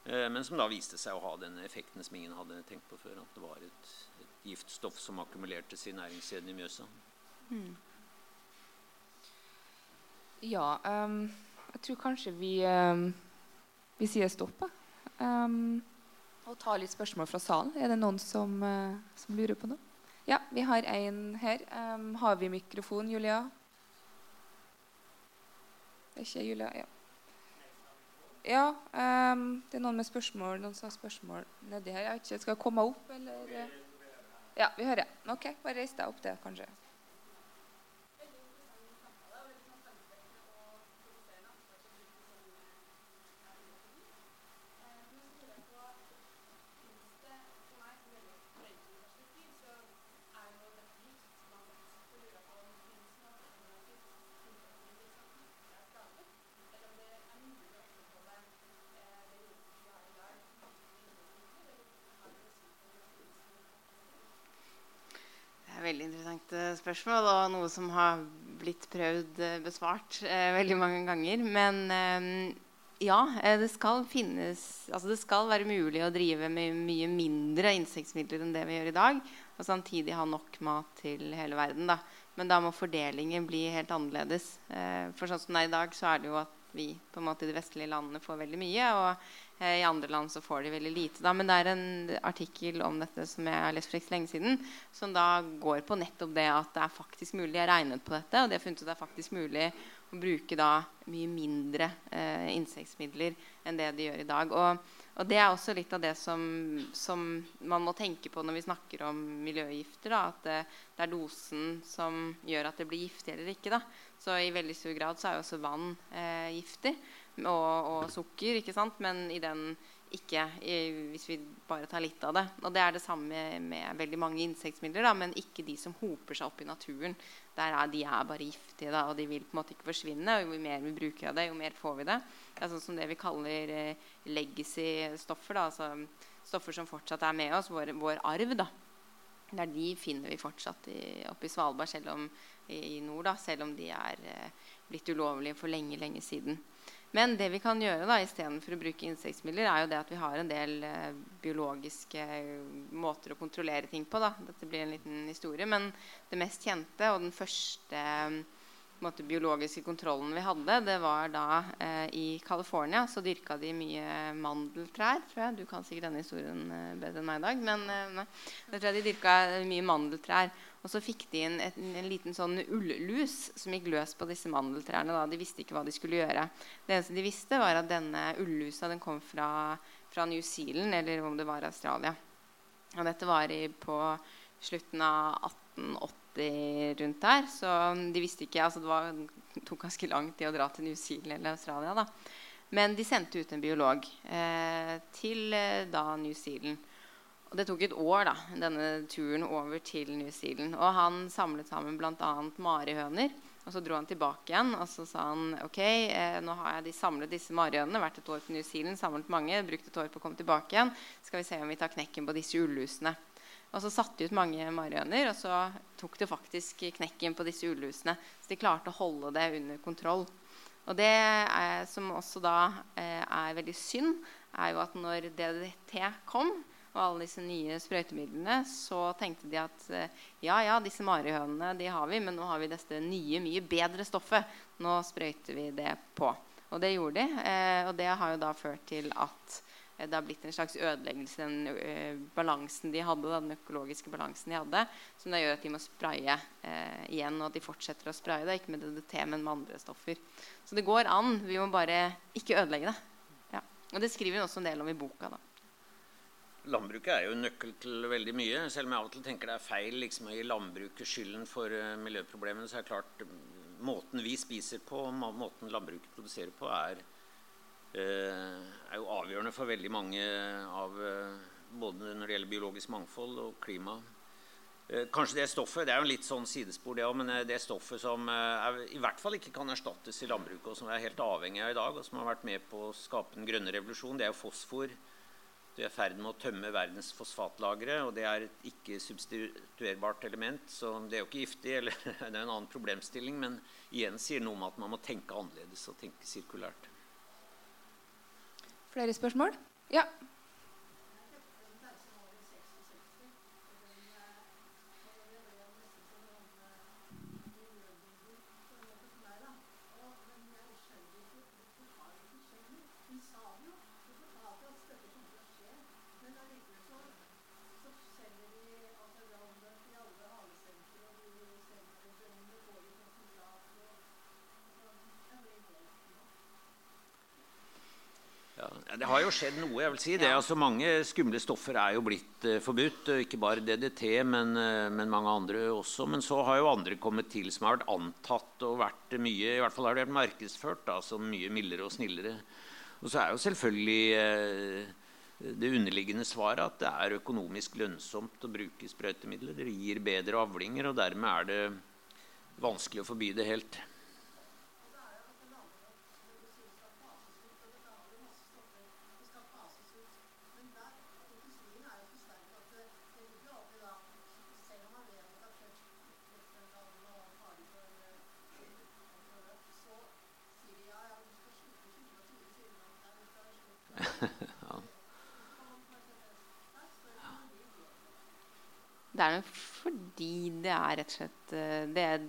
Eh, men som da viste seg å ha den effekten som ingen hadde tenkt på før. At det var et, et giftstoff som akkumulerte i næringskjeden i Mjøsa. Mm. Ja, um, jeg tror kanskje vi, um, vi sier stopp. Um, og tar litt spørsmål fra salen. Er det noen som, uh, som lurer på noe? Ja, vi har en her. har vi mikrofon, Julia? Det er ikke Julia? Ja. Ja, um, det er noen med spørsmål. Noen som har spørsmål nedi her. Jeg vet ikke, Skal jeg komme opp, eller? Ja, vi hører. Ok, bare reis deg opp det, kanskje. Eh, spørsmål og noe som har blitt prøvd eh, besvart eh, veldig mange ganger. Men eh, ja, eh, det skal finnes Altså det skal være mulig å drive med mye mindre insektmidler enn det vi gjør i dag. Og samtidig ha nok mat til hele verden. Da. Men da må fordelingen bli helt annerledes. Eh, for sånn som det er i dag, så er det jo at vi på en måte i de vestlige landene får veldig mye. Og i andre land så får de veldig lite. Da. Men det er en artikkel om dette som jeg har lest for ikke lenge siden, som da går på nettopp det at det er faktisk mulig. Jeg har regnet på dette, og de har funnet ut at det er faktisk mulig å bruke da mye mindre eh, insektmidler enn det de gjør i dag. Og, og, det er også litt av det som, som, man må tenke på når vi snakker om miljøgifter. Da, at det, det, er dosen som gjør at det blir giftig eller ikke. Da. Så i veldig stor grad så er jo også vann eh, giftig. Og, og, sukker, ikke sant? men i den ikke i, hvis vi bare tar litt av det. Og det er det samme med, veldig mange insektmidler, men ikke de som hoper seg opp i naturen. Der er, de er bare giftige, da, og de vil på en måte ikke forsvinne. og Jo mer vi bruker av det, jo mer får vi det. Det er sånn som det vi kaller eh, legacy-stoffer. Altså stoffer som fortsatt er med oss, vår, vår arv. da. Der de finner vi fortsatt oppe i Svalbard selv om, i, i nord, da, selv om de er eh, blitt ulovlige for lenge, lenge siden. Men det vi kan gjøre da, istedenfor å bruke insektmidler, er jo det at vi har en del eh, biologiske måter å kontrollere ting på. Da. Dette blir en liten historie. Men det mest kjente og den første måte, biologiske kontrollen vi hadde, det var da eh, i California. Så dyrka de mye mandeltrær. tror jeg. Du kan sikkert denne historien eh, bedre enn meg i dag. Men eh, jeg tror jeg de dyrka mye mandeltrær. Og så fikk de inn et, en liten sånn ullus som gikk løs på disse mandeltrærne. Da. De visste ikke hva de skulle gjøre. Det eneste de visste, var at denne ullusa den kom fra, fra New Zealand, eller om det var Australia. Og dette var i, på slutten av 1880 rundt der. Så de visste ikke altså Det, var, tok ganske lang tid å dra til New Zealand eller Australia. da. Men de sendte ut en biolog eh, til eh, da New Zealand. Og det tok et år, da, denne turen over til New Zealand. Og han samlet sammen bl.a. marihøner. Og så dro han tilbake igjen og så sa han, ok, eh, nå har jeg de samlet disse marihønene. Vært et år på New Zealand, samlet mange, brukt et år på å komme tilbake igjen. Skal vi se om vi tar knekken på disse ullusene. Og så satte de ut mange marihøner, og så tok det faktisk knekken på disse ulusene. Så de klarte å holde det under kontroll. Og det er, som også da eh, er veldig synd, er jo at når DDT kom, og alle disse nye sprøytemidlene, så tenkte de at eh, ja, ja, disse marihønene de har vi, men nå har vi dette nye, mye bedre stoffet. Nå sprøyter vi det på. Og det gjorde de. Eh, og det har jo da ført til at Eh, det har blitt en slags ødeleggelse den balansen de hadde, den økologiske balansen de hadde, som da gjør at de må spraye igjen, og at de fortsetter å spraye det, ikke med DDT, men med andre stoffer. Så det går an. Vi må bare ikke ødelegge det. Ja. Og det skriver hun også en del om i boka. da. Landbruket er jo nøkkel til veldig mye. Selv om jeg av og til tenker det er feil liksom, å gi landbruket skylden for uh, miljøproblemene, så er det klart måten vi spiser på, måten landbruket produserer på, er uh, er jo avgjørende for veldig mange av uh, både når det gjelder biologisk mangfold og klima. Kanskje det stoffet det er jo en litt sånn sidespor, det òg, men det stoffet som er, i hvert fall ikke kan erstattes i landbruket, og som vi er helt avhengig av i dag, og som har vært med på å skape den grønne revolusjonen, det er jo fosfor. Du er i ferd med å tømme verdens fosfatlagre, og det er et ikke-substituerbart element. Så det er jo ikke giftig, eller det er en annen problemstilling, men igjen sier noe om at man må tenke annerledes og tenke sirkulært. Flere spørsmål? Ja. Det har jo skjedd noe. jeg vil si. Det, altså, mange skumle stoffer er jo blitt uh, forbudt. Ikke bare DDT, men, uh, men, mange andre også. Men så har jo andre kommet til som har vært antatt og vært mye i hvert fall har det vært markedsført da, som mye mildere og snillere. Og så er jo selvfølgelig uh, det underliggende svaret at det er økonomisk lønnsomt å bruke sprøytemidler. Det gir bedre avlinger, og dermed er det vanskelig å forby det helt. Det er nok fordi det er rett og slett eh, det er,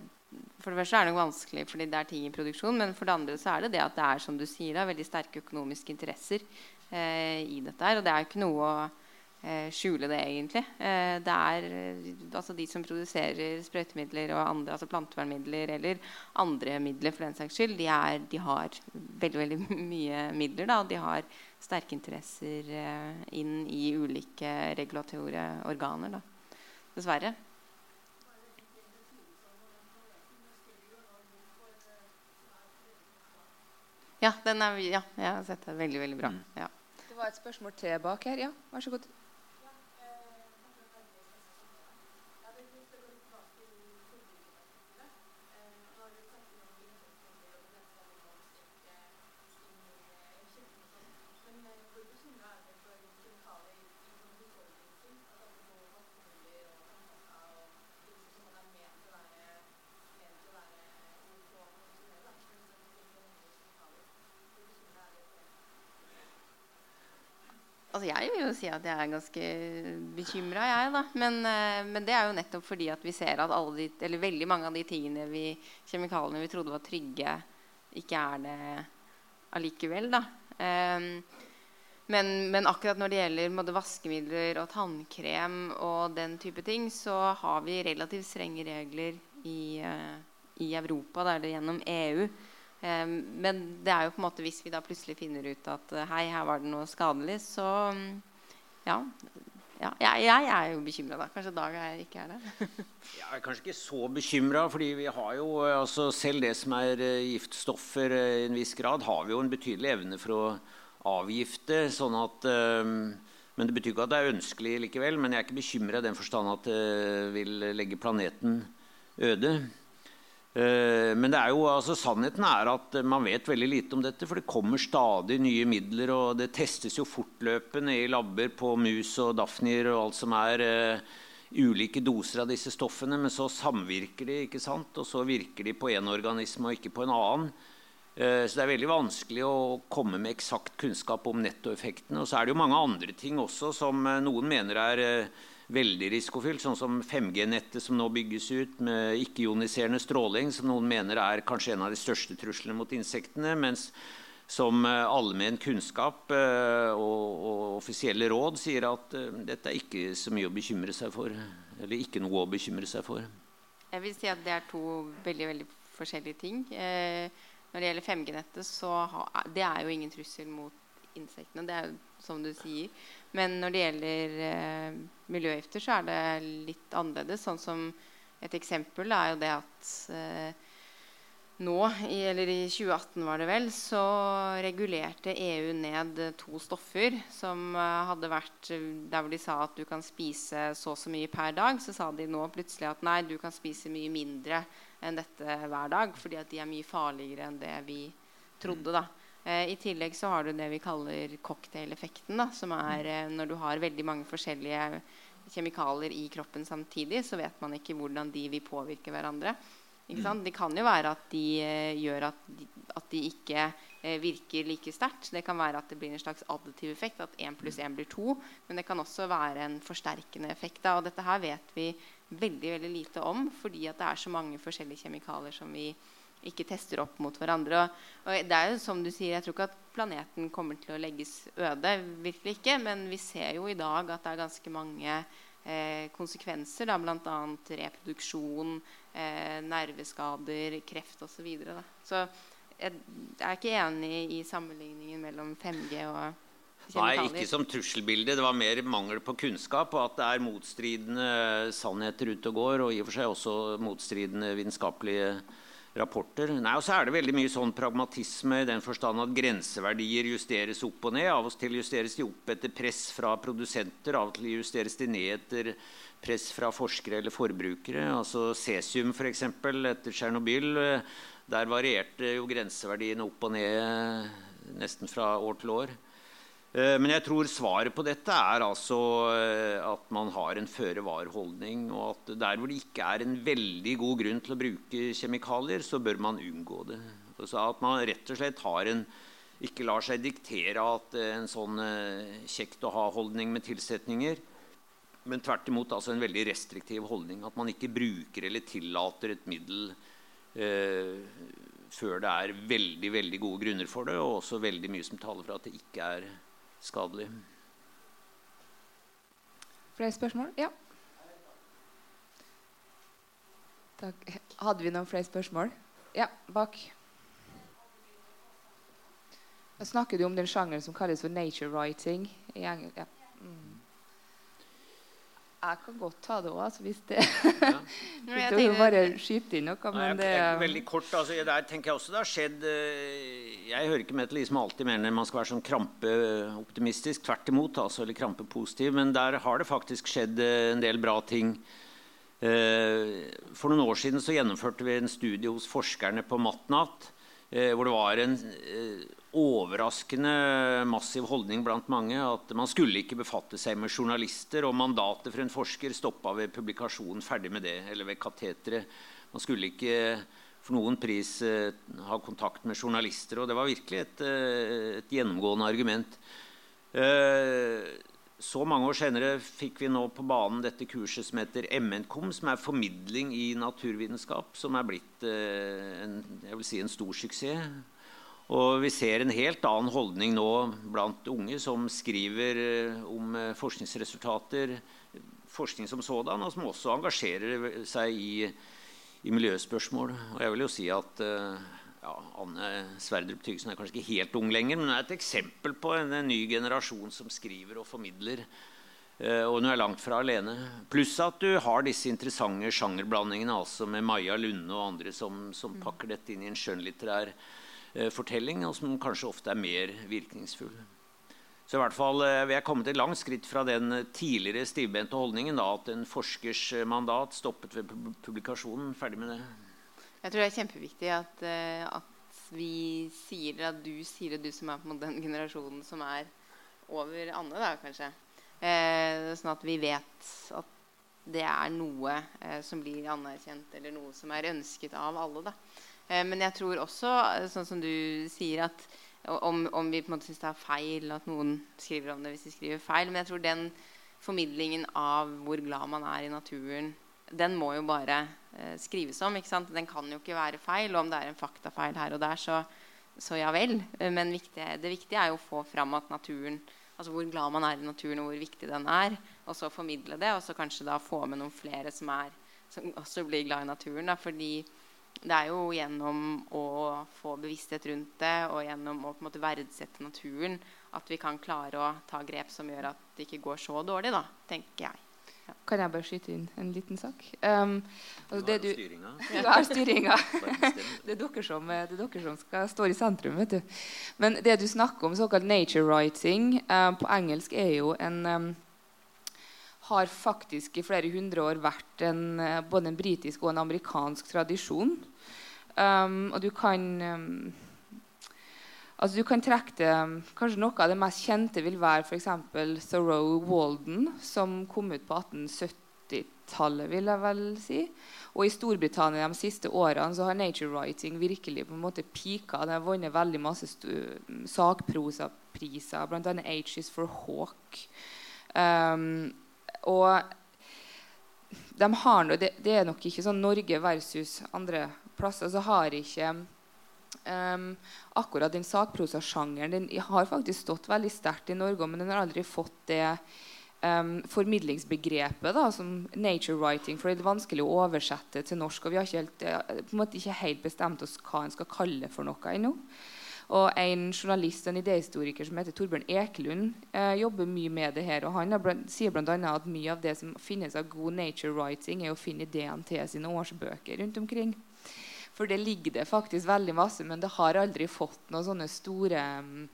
For det første er det nok vanskelig fordi det er ting i produksjon. Men for det andre så er det det at det er som du sier, det veldig sterke økonomiske interesser eh, i dette her. Og det er jo ikke noe å eh, skjule det, egentlig. Eh, det er altså de som produserer sprøytemidler og andre, altså plantevernmidler eller andre midler for den saks skyld, de, er, de har veldig, veldig mye midler. Da, de har sterke interesser eh, inn i ulike regulatore organer. Da. Dessverre. Ja, den er, ja, jeg har sett det. Veldig, veldig bra. Mm. Ja. Det var et spørsmål til bak her. Ja, vær så god. Altså, jeg vil jo si at jeg er ganske bekymra, jeg, da. Men, eh, men, det er jo nettopp fordi at vi ser at de, veldig mange av de tingene vi, kjemikaliene vi trodde var trygge, ikke er det allikevel. Da. Um, men, men, akkurat når det gjelder både vaskemidler og tannkrem og den type ting, så har vi relativt strenge regler i, uh, i Europa. Da er det gjennom EU. Ehm, men det er jo på en måte hvis vi da plutselig finner ut at eh, hei, her var det noe skadelig, så ja. ja jeg, jeg, er jo bekymra da. Kanskje Dag er ikke er det? jeg er kanskje ikke så bekymra, fordi vi har jo eh, altså selv det som er eh, giftstoffer i en viss grad, har vi jo en betydelig evne for å avgifte. sånn at um, men det betyr ikke at det er ønskelig likevel. Men jeg er ikke bekymra i den forstand at det vil legge planeten øde. Eh, men er jo, altså, sannheten er at man vet veldig lite om dette. For det kommer stadig nye midler, og det testes jo fortløpende i labber på mus og dafnier og alt som er uh, ulike doser av disse stoffene. Men så samvirker de, ikke sant? og så virker de på én organisme og ikke på en annen. Uh, så det er veldig vanskelig å komme med eksakt kunnskap om nettoeffektene. Og så er det jo mange andre ting også som noen mener er veldig risikofylt, sånn som 5G-nettet som nå bygges ut med ikke-ioniserende stråling, som noen mener er kanskje en av de største truslene mot insektene. mens som eh, allmenn kunnskap eh, og, og, offisielle råd sier at uh, dette er ikke så mye å bekymre seg for. Eller ikke noe å bekymre seg for. Jeg vil si at det er to veldig veldig forskjellige ting. Eh, når det gjelder 5G-nettet, så det er jo ingen trussel mot insektene. Det er jo som du sier. Men når det gjelder eh, miljøgifter, så er det litt annerledes. Sånn som et eksempel er jo det at eh, nå, i, eller i 2018 var det vel, så regulerte EU ned to stoffer som uh, hadde vært Der hvor de sa at du kan spise så og så mye per dag, så sa de nå plutselig at nei, du kan spise mye mindre enn dette hver dag, fordi at de er mye farligere enn det vi trodde. da. Uh, I tillegg så har du det vi kaller cocktaileffekten, som er uh, når du har veldig mange forskjellige kjemikalier i kroppen samtidig, så vet man ikke hvordan de vil påvirke hverandre. Det kan jo være at de eh, gjør at de, at de ikke eh, virker like sterkt. Det kan være at det blir en slags additiv effekt, at 1 pluss 1 blir 2. Men det kan også være en forsterkende effekt. Da. Og dette her vet vi veldig veldig lite om fordi at det er så mange forskjellige kjemikalier som vi ikke tester opp mot hverandre. Og, og det er jo som du sier, Jeg tror ikke at planeten kommer til å legges øde. Virkelig ikke. Men vi ser jo i dag at det er ganske mange eh, konsekvenser. Bl.a. reproduksjon, eh, nerveskader, kreft osv. Så, videre, så jeg, jeg er ikke enig i sammenligningen mellom 5G og Nei, ikke som trusselbilde. Det var mer mangel på kunnskap, og at det er motstridende sannheter ute og går, og i og for seg også motstridende vitenskapelige rapporter. Nei, og så er det veldig mye sånn pragmatisme i den forstand at grenseverdier justeres opp og ned. Av og til justeres de opp etter press fra produsenter, av og til justeres de ned etter press fra forskere eller forbrukere. Altså Cesium f.eks. etter Tsjernobyl. Der varierte jo grenseverdiene opp og ned nesten fra år til år. Eh, men jeg tror svaret på dette er altså eh, at man har en føre-var-holdning. Og at der hvor det ikke er en veldig god grunn til å bruke kjemikalier, så bør man unngå det. Så at man rett og slett en ikke lar seg diktere at eh, en sånn kjekt å ha-holdning med tilsetninger men tvert imot altså en veldig restriktiv holdning. At man ikke bruker eller tillater et middel eh, før det er veldig veldig gode grunner for det, og også veldig mye som taler for at det ikke er skadelig. Flere spørsmål? Ja. Takk. Hadde vi noen flere spørsmål? Ja, bak. Da snakker du om den sjangeren som kalles for nature writing. i Ja. Jeg kan godt ta det òg, altså, hvis det ja. Hvis du bare skyter inn noe. Men det er Veldig kort. Altså, der tenker jeg også det har skjedd eh, Jeg hører ikke med til de som alltid mener man skal være sånn krampeoptimistisk. Tvert imot. Altså, eller krampepositiv. Men der har det faktisk skjedd eh, en del bra ting. Eh, for noen år siden så gjennomførte vi en studie hos forskerne på Matnat. Hvor det var en overraskende massiv holdning blant mange at man skulle ikke befatte seg med journalister, og mandatet for en forsker stoppa ved publikasjonen ferdig med det, eller ved kateteret. Man skulle ikke for noen pris eh, ha kontakt med journalister, og det var virkelig et, eh, et gjennomgående argument. Eh, så mange år senere fikk vi nå på banen dette kurset som heter MNKOM, som er formidling i naturvitenskap, som er blitt en, si en stor suksess. Og vi ser en helt annen holdning nå blant unge som skriver eh, om eh, forskningsresultater, forskning som sådan, og som også engasjerer seg i, i miljøspørsmål. Og jeg vil jo si at eh, ja, Anne Sverdrup Tygesen er kanskje ikke helt ung lenger, men hun er et eksempel på en, en ny generasjon som skriver og formidler. og hun er langt fra alene. Pluss at du har disse interessante sjangerblandingene altså med Maja Lunde og andre som, som pakker dette inn i en skjønnlitterær fortelling, og som kanskje ofte er mer virkningsfull. Så i hvert fall eh, Vi er kommet et langt skritt fra den tidligere stivbente holdningen da, at en forskers eh, mandat stoppet ved publikasjonen. Ferdig med det. Jeg tror det er kjempeviktig at, at vi sier at du sier det, du som er på den generasjonen som er over Anne, da, kanskje. Eh, sånn at vi vet at det er noe eh, som blir anerkjent, eller noe som er ønsket av alle. da. Eh, men jeg tror også, eh, sånn som du sier, at om, om vi på en måte syns det er feil at noen skriver om det hvis de skriver feil Men jeg tror den formidlingen av hvor glad man er i naturen, den må jo bare eh, skrives om. ikke sant? Den kan jo ikke være feil. Og om det er en faktafeil her og der, så, så ja vel. Men viktig, det viktige er jo å få fram at naturen Altså hvor glad man er i naturen, og hvor viktig den er. Og så formidle det, og så kanskje da få med noen flere som, er, som også blir glad i naturen. Da, fordi det er jo gjennom å få bevissthet rundt det og gjennom å på en måte verdsette naturen at vi kan klare å ta grep som gjør at det ikke går så dårlig, da, tenker jeg. Kan jeg bare skyte inn en liten sak? Um, altså det du, styringa. Du har styringa. det, er dere som, det er dere som skal stå i sentrum. vet du. Men det du snakker om, såkalt nature writing, uh, på engelsk er jo en um, har faktisk i flere hundre år vært en, uh, både en britisk og en amerikansk tradisjon. Um, og du kan um, Altså du kan trekke det, Kanskje noe av det mest kjente vil være f.eks. Thoreau Walden, som kom ut på 1870-tallet, vil jeg vel si. Og i Storbritannia de siste årene så har nature writing virkelig på en måte pika. Det har vunnet veldig masse sakprosapriser, bl.a. H is for Hawk. Um, og de har noe, det, det, er nok ikke sånn Norge versus andre plasser. Så har ikke Um, akkurat den sakprosasjangeren den har faktisk stått veldig sterkt i Norge, men den har aldri fått det um, formidlingsbegrepet da, som nature writing, for det er vanskelig å oversette til norsk. Og vi har ikke helt, eh, på en måte ikke helt bestemt oss hva en skal kalle for noe ennå. Og en journalist en idehistoriker som heter Torbjørn Ekelund, eh, jobber mye med det her. og Han blant, sier bl.a. at mye av det som finnes av god nature writing, er å finne ideen til sine årsbøker rundt omkring. For det ligger det faktisk veldig masse, men det har aldri fått noen sånne store um,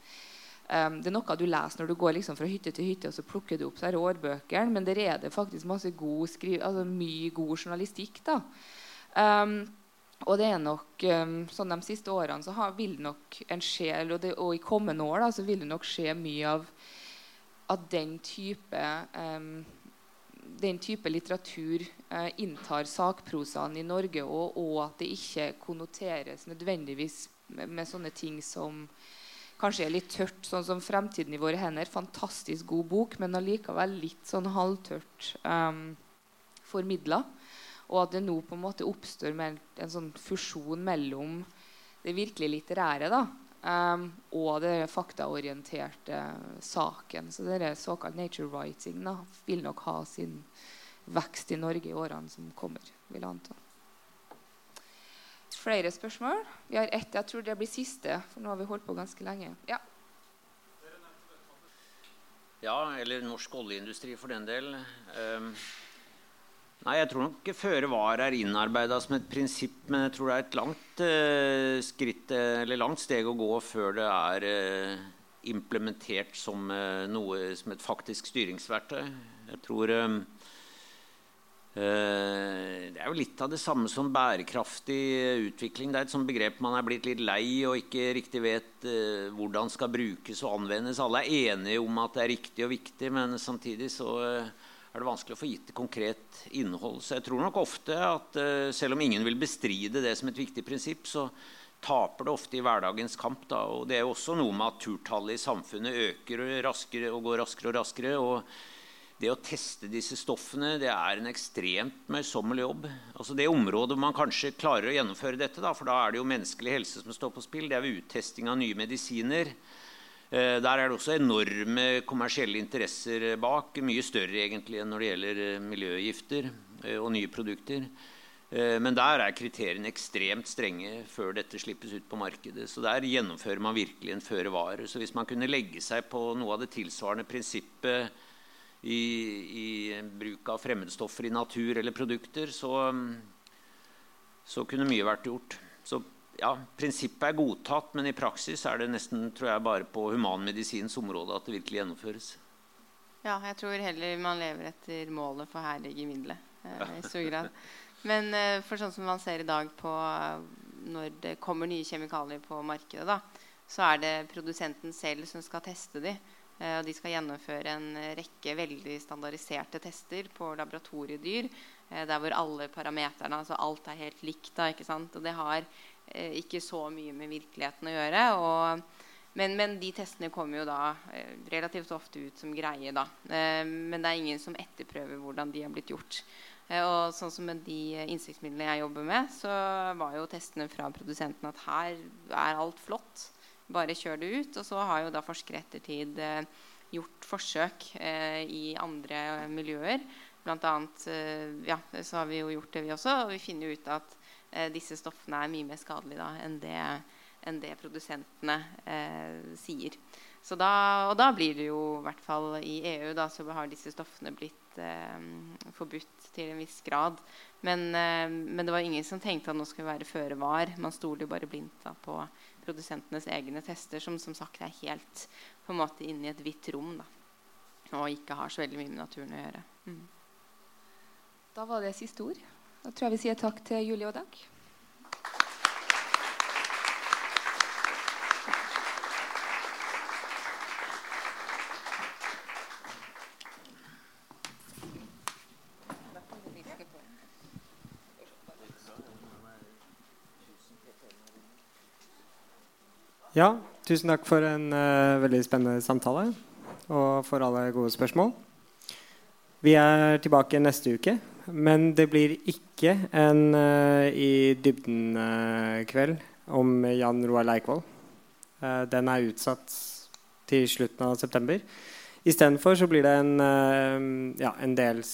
Det er noe du leser når du går liksom fra hytte til hytte og så plukker du opp disse årbøkene, men der er det faktisk masse god skriv, altså mye god journalistikk. da. Um, og det er nok um, sånn De siste årene så vil nok en sjel, og, det, og, i kommende år da, så vil det nok skje mye av, av den type um, den type litteratur eh, inntar sakprosaen i Norge, og, og, at det ikke konnoteres nødvendigvis med, med, sånne ting som kanskje er litt tørt, sånn som 'Fremtiden i våre hender'. Fantastisk god bok, men allikevel litt sånn halvtørt um, formidla. Og at det nå på en måte oppstår en, sånn fusjon mellom det virkelig litterære da, Um, og det faktaorienterte saken. Så er såkalt nature writing da, vil nok ha sin vekst i Norge i årene som kommer. vil jeg anta. Flere spørsmål? Vi har ett. Jeg tror det blir siste, for nå har vi holdt på ganske lenge. Ja. Ja, eller norsk oljeindustri for den del. Um, Nei, jeg tror nok føre var er innarbeida som et prinsipp, men jeg tror det er et langt uh, skritt, eller langt steg å gå før det er uh, implementert som uh, noe som et faktisk styringsverktøy. Jeg tror det er jo litt av det samme som bærekraftig utvikling. Det er et sånt begrep man er blitt litt lei og ikke riktig vet hvordan skal brukes og anvendes. Alle er enige om at det er riktig og viktig, men samtidig så er det vanskelig å få gitt konkret innhold. Så jeg tror nok ofte at uh, selv om ingen vil bestride det som et viktig prinsipp, så taper det ofte i hverdagens kamp. Da. Og det er jo også noe med at turtallet i samfunnet øker og, raskere, og går raskere og raskere. og det å teste disse stoffene det er en ekstremt møysommelig jobb. Altså Det området man kanskje klarer å gjennomføre dette, da, for da er det jo menneskelig helse som står på spill, det er ved uttesting av nye medisiner. Eh, der er det også enorme kommersielle interesser bak. Mye større egentlig enn når det gjelder eh, miljøgifter eh, og nye produkter. Men der er kriteriene ekstremt strenge før dette slippes ut på markedet. Så der gjennomfører man virkelig en føre var. Så hvis man kunne legge seg på noe av det tilsvarende prinsippet i, i bruk av fremmedstoffer i natur eller produkter, så, så kunne mye vært gjort. Så ja, prinsippet er godtatt, men i praksis er det nesten tror jeg, bare på humanmedisinens område at det virkelig gjennomføres. Ja, jeg tror heller man lever etter målet for herlige middelet. Eh, i stor grad. Men eh, for sånn som man ser i dag på når det kommer nye kjemikalier på markedet, da, så er det produsenten selv som skal teste de. Eh, og de skal gjennomføre en rekke veldig standardiserte tester på laboratoriedyr. Eh, der hvor alle parameterne, altså alt er helt likt. Da, ikke sant? Og det har Eh, ikke så mye med virkeligheten å gjøre. Og, men, men, de testene kommer jo da eh, relativt ofte ut som greie. da. Eh, men det er ingen som etterprøver hvordan de har blitt gjort. Og sånn som med de innsiktsmidlene jeg jobber med, så var jo testene fra produsenten at her er alt flott. Bare kjør det ut. Og så har jo da forskere ettertid gjort forsøk i andre miljøer. Blant annet ja, så har vi jo gjort det, vi også. Og vi finner ut at eh, disse stoffene er mye mer skadelige da, enn, det, enn det produsentene eh, sier. Da, og da blir det jo, i hvert fall i EU, da, så har disse stoffene blitt eh, forbudt til en viss grad. Men, eh, men, det var ingen som tenkte at nå skulle være føre var. Man stoler jo bare blindt på produsentenes egne tester, som som sagt er helt på en måte inne i et hvitt rom. Da, og ikke har så veldig mye med naturen å gjøre. Mm. Da var det siste ord. Da tror jeg vi sier takk til Julie og Dag. Ja, tusen takk for en uh, veldig spennende samtale og for alle gode spørsmål. Vi er tilbake neste uke, men det blir ikke en uh, i dybden-kveld uh, om Jan Roar Leikvoll. den er utsatt til slutten av september. Istedenfor så blir det en, ja, en dels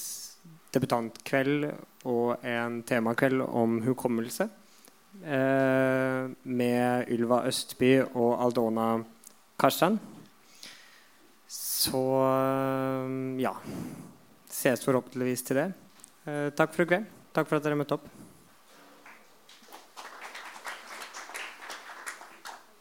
debutantkveld og en temakveld om hukommelse. Eh, med Ylva Østby og Aldona Karsan. Så eh, ja Ses forhåpentligvis til det. Eh, takk for i kveld. Takk for at dere møtte opp.